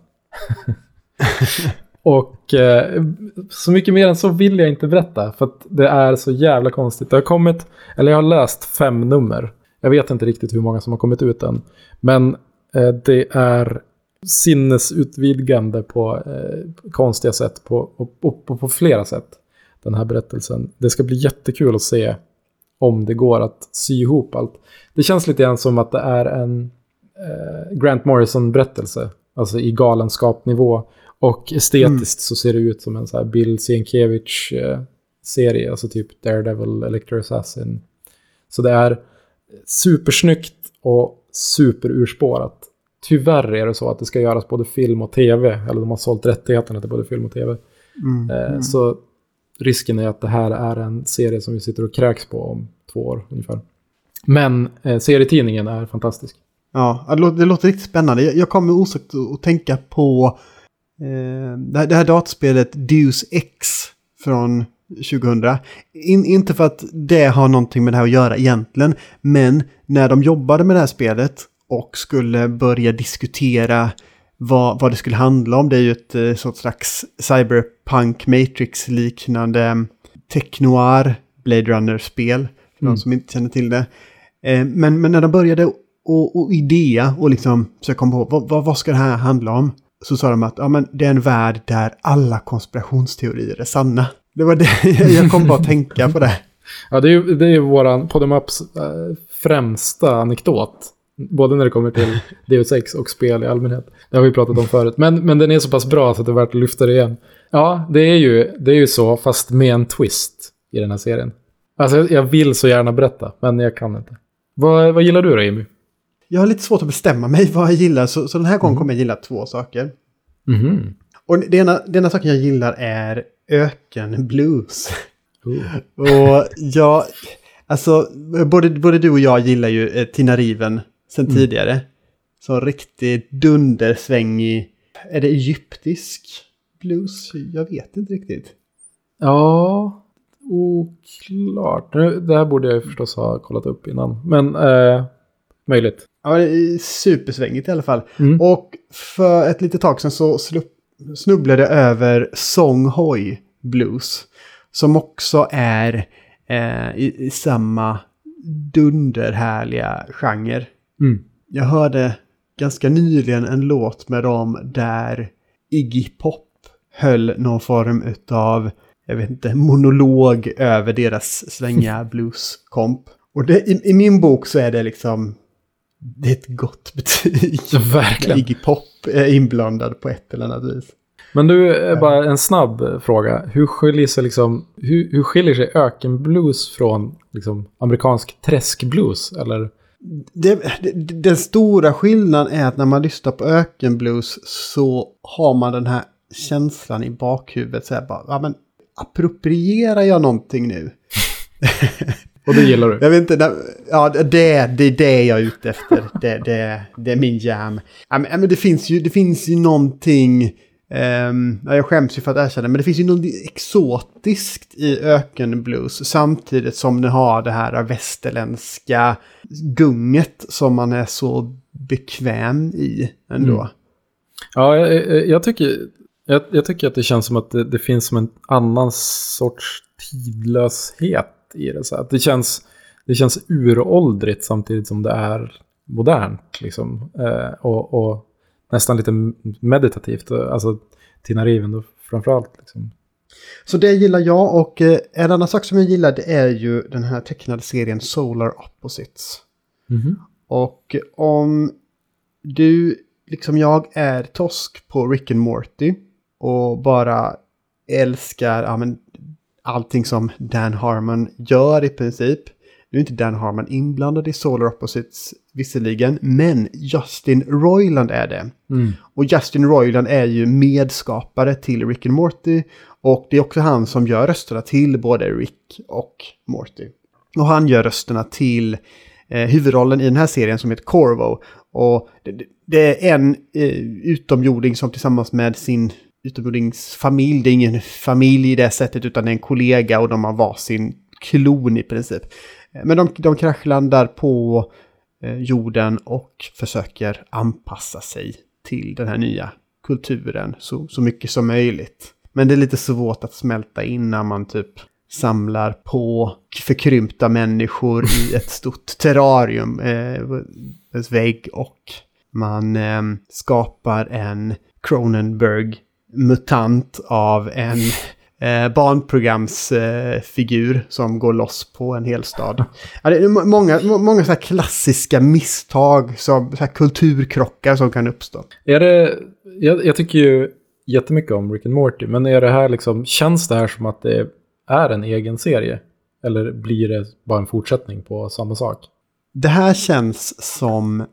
*laughs* och eh, så mycket mer än så vill jag inte berätta. För att det är så jävla konstigt. Det har kommit, eller jag har läst fem nummer. Jag vet inte riktigt hur många som har kommit ut än. Men eh, det är sinnesutvidgande på eh, konstiga sätt på, och, och, på flera sätt. Den här berättelsen. Det ska bli jättekul att se om det går att sy ihop allt. Det känns lite grann som att det är en eh, Grant Morrison-berättelse. Alltså i galenskapnivå. Och estetiskt mm. så ser det ut som en så här Bill Sienkiewicz-serie. Eh, alltså typ Daredevil, Electro Assassin. Så det är supersnyggt och superurspårat. Tyvärr är det så att det ska göras både film och tv. Eller de har sålt rättigheterna till både film och tv. Mm, eh, mm. Så risken är att det här är en serie som vi sitter och kräks på om två år ungefär. Men eh, serietidningen är fantastisk.
Ja, det låter, det låter riktigt spännande. Jag, jag kommer osökt att tänka på eh, det, här, det här dataspelet Deus X från 2000. In, inte för att det har någonting med det här att göra egentligen, men när de jobbade med det här spelet och skulle börja diskutera vad, vad det skulle handla om. Det är ju ett eh, sorts slags cyberpunk matrix-liknande technoir Blade Runner-spel. För mm. de som inte känner till det. Eh, men, men när de började och, och idea och liksom försöka komma på vad, vad, vad ska det här handla om? Så sa de att ja, men det är en värld där alla konspirationsteorier är sanna. Det var det *laughs* jag kom bara att tänka på det. *laughs*
Ja, det är ju, det är ju våran Podemaps äh, främsta anekdot. Både när det kommer till Deus Ex och spel i allmänhet. Det har vi pratat om förut. Men, men den är så pass bra så att det är värt att lyfta det igen. Ja, det är ju, det är ju så, fast med en twist i den här serien. Alltså jag vill så gärna berätta, men jag kan inte. Vad, vad gillar du då, Jimmy?
Jag har lite svårt att bestämma mig vad jag gillar, så, så den här gången mm. kommer jag gilla två saker.
Mm.
Och det ena, saken jag gillar är ökenblues. Och jag, alltså, både, både du och jag gillar ju eh, Tina Riven sen mm. tidigare. Så riktigt dundersvängig, är det egyptisk blues? Jag vet inte riktigt.
Ja, oklart. Det här borde jag förstås ha kollat upp innan. Men eh, möjligt.
Ja, det är supersvängigt i alla fall. Mm. Och för ett litet tag sedan så snubblade jag över Song Hoi Blues. Som också är eh, i, i, samma dunderhärliga genre.
Mm.
Jag hörde ganska nyligen en låt med dem där Iggy Pop höll någon form av, jag vet inte, monolog över deras svänga *laughs* blueskomp. Och det, i, i, min bok så är det liksom, det är ett gott *laughs* betyg.
Verkligen.
Iggy Pop är inblandad på ett eller annat vis.
Men du, eh, bara en snabb fråga. Hur skiljer sig, liksom, hur, hur skiljer sig ökenblues från liksom, amerikansk träskblues? Eller?
Det, det, den stora skillnaden är att när man lyssnar på ökenblues så har man den här känslan i bakhuvudet. Så här bara, ja men approprierar jag någonting nu? *laughs*
Och det gillar du?
Jag vet inte, ja det, det är det jag är ute efter. Det, det, det är min jam. Ja, men, det, finns ju, det finns ju någonting Um, jag skäms ju för att erkänna men det finns ju något exotiskt i ökenblues samtidigt som den har det här västerländska gunget som man är så bekväm i ändå. Mm.
Ja, jag, jag, tycker, jag, jag, tycker att det känns som att det, det, finns som en annan sorts tidlöshet i det. Så att det, känns, det känns uråldrigt samtidigt som det är modernt. Liksom. Eh, och, och nästan lite meditativt. Alltså Tina Riven då framförallt. Liksom.
Så det gillar jag och eh, en annan sak som jag gillar det är ju den här tecknade serien Solar Opposites.
Mm -hmm.
Och om du, liksom jag, är tosk på Rick and Morty och bara älskar ja, men, allting som Dan Harmon gör i princip. Nu är inte Dan Harmon inblandad i Solar Opposites visserligen, men Justin Roiland är det.
Mm.
Och Justin Roiland är ju medskapare till Rick and Morty. Och det är också han som gör rösterna till både Rick och Morty. Och han gör rösterna till eh, huvudrollen i den här serien som heter Corvo. Och det, det är en eh, utomjording som tillsammans med sin utomjordingsfamilj, det är ingen familj i det sättet utan det är en kollega och de har varsin klon i princip. Men de, de kraschlandar på eh, jorden och försöker anpassa sig till den här nya kulturen så, så mycket som möjligt. Men det är lite svårt att smälta in när man typ samlar på förkrympta människor i *laughs* ett stort terrarium, eh, vägg och man eh, skapar en Cronenberg-mutant av en eh, barnprogramsfigur eh, som går loss på en hel stad. Ja, det är många, många så klassiska misstag, som, så kulturkrockar som kan uppstå.
Är det, jag, jag, tycker ju jättemycket om Rick and Morty, men är det här liksom, känns det här som att det är en egen serie? Eller blir det bara en fortsättning på samma sak?
Det här känns som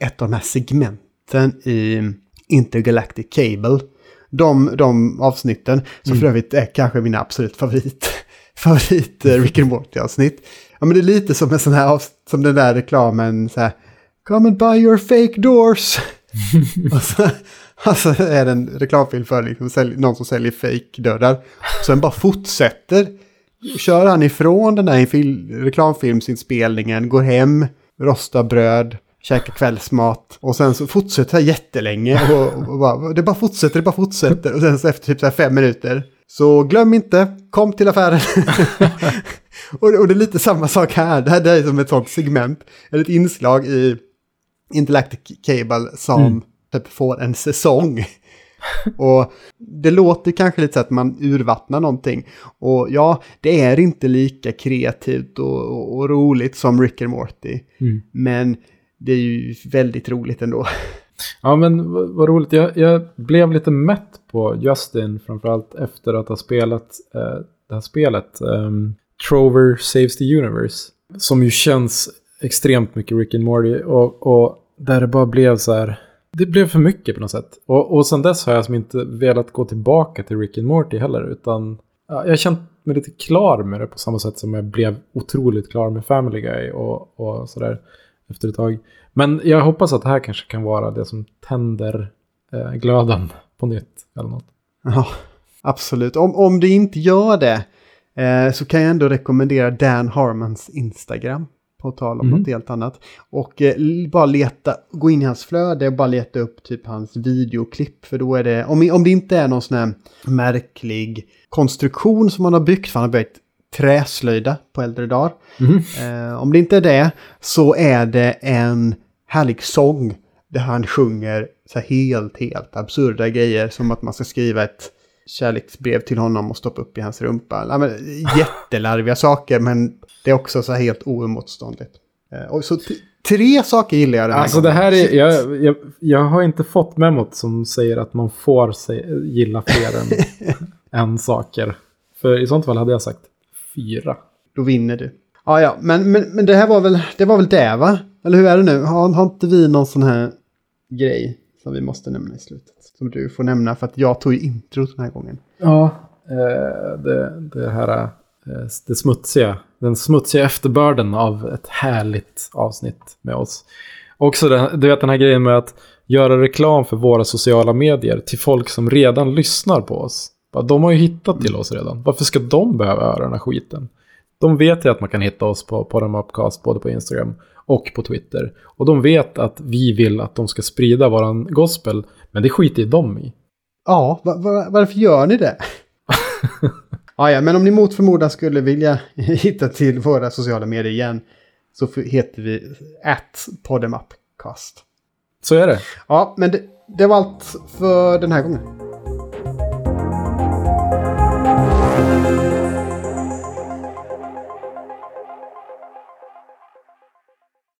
ett av de här segmenten i Intergalactic Cable de, de avsnitten, som mm. för övrigt är kanske mina absolut favorit, *laughs* favorit uh, Rick and Morty-avsnitt. Ja, men det är lite som en sån här, som den där reklamen, så här, Come and buy your fake doors. *laughs* och så, alltså är det en reklamfilm för liksom, sälj, någon som säljer fake dörrar. Så den bara fortsätter kör han ifrån den där fil- reklamfilmsinspelningen, går hem, rostar bröd, käkar kvällsmat och sen så fortsätter det jättelänge. Och, och bara, det bara fortsätter, det bara fortsätter. Och sen så efter typ så här fem minuter så glöm inte, kom till affären. *laughs* och, och, det är lite samma sak här. Det här det är som ett sånt segment, eller ett inslag i Interactive Cable som mm. typ får en säsong. och det låter kanske lite så att man urvattnar någonting. Och ja, det är inte lika kreativt och, och, och roligt som Rick and Morty. Mm. Men det är ju väldigt roligt ändå.
Ja, men vad roligt. Jag, jag, blev lite mätt på Justin, framförallt efter att ha spelat eh, det här spelet. Um, Trover Saves the Universe. Som ju känns extremt mycket Rick and Morty. Och, och där det bara blev så här. Det blev för mycket på något sätt. Och, och sen dess har jag som inte velat gå tillbaka till Rick and Morty heller. Utan ja, jag har känt mig lite klar med det på samma sätt som jag blev otroligt klar med Family Guy och, och sådär efter ett tag. Men jag hoppas att det här kanske kan vara det som tänder eh, glöden på nytt eller något.
Ja, absolut. Om, om det inte gör det eh, så kan jag ändå rekommendera Dan Harmans Instagram. På tal om mm. något helt annat. Och eh, bara leta, gå in i hans flöde och bara leta upp typ hans videoklipp. För då är det, om, om det inte är någon sån här märklig konstruktion som han har byggt, för han har byggt träslöjda på äldre dagar. Mm. Eh, om det inte är det så är det en härlig sång där han sjunger så helt, helt absurda grejer som att man ska skriva ett kärleksbrev till honom och stoppa upp i hans rumpa. Ja, men, jättelarviga saker men det är också så helt oemotståndligt. Eh, och så tre saker gillar jag den
här Alltså gången. det här är, jag, jag, jag, har inte fått memot som säger att man får se, gilla fler än *laughs* en saker. För i sånt fall hade jag sagt fyra.
Då vinner du. Ja, ja, men, men, men det här var väl det, var väl det va? Eller hur är det nu? Har, har inte vi någon sån här grej som vi måste nämna i slutet? Som du får nämna för att jag tog ju introt den här gången.
Ja, eh, det, det här eh, det smutsiga. Den smutsiga efterbörden av ett härligt avsnitt med oss. Också den, du vet den här grejen med att göra reklam för våra sociala medier till folk som redan lyssnar på oss. De har ju hittat till oss redan. Varför ska de behöva höra den här skiten? De vet ju att man kan hitta oss på, på Upcast både på Instagram och på Twitter. Och de vet att vi vill att de ska sprida våran gospel, men det skiter ju de i.
Ja, va, va, varför gör ni det? ja, *laughs* ja, men om ni mot förmodan skulle vilja *laughs* hitta till våra sociala medier igen så heter vi at podemupcast.
Så är det.
Ja, men det, det var allt för den här gången.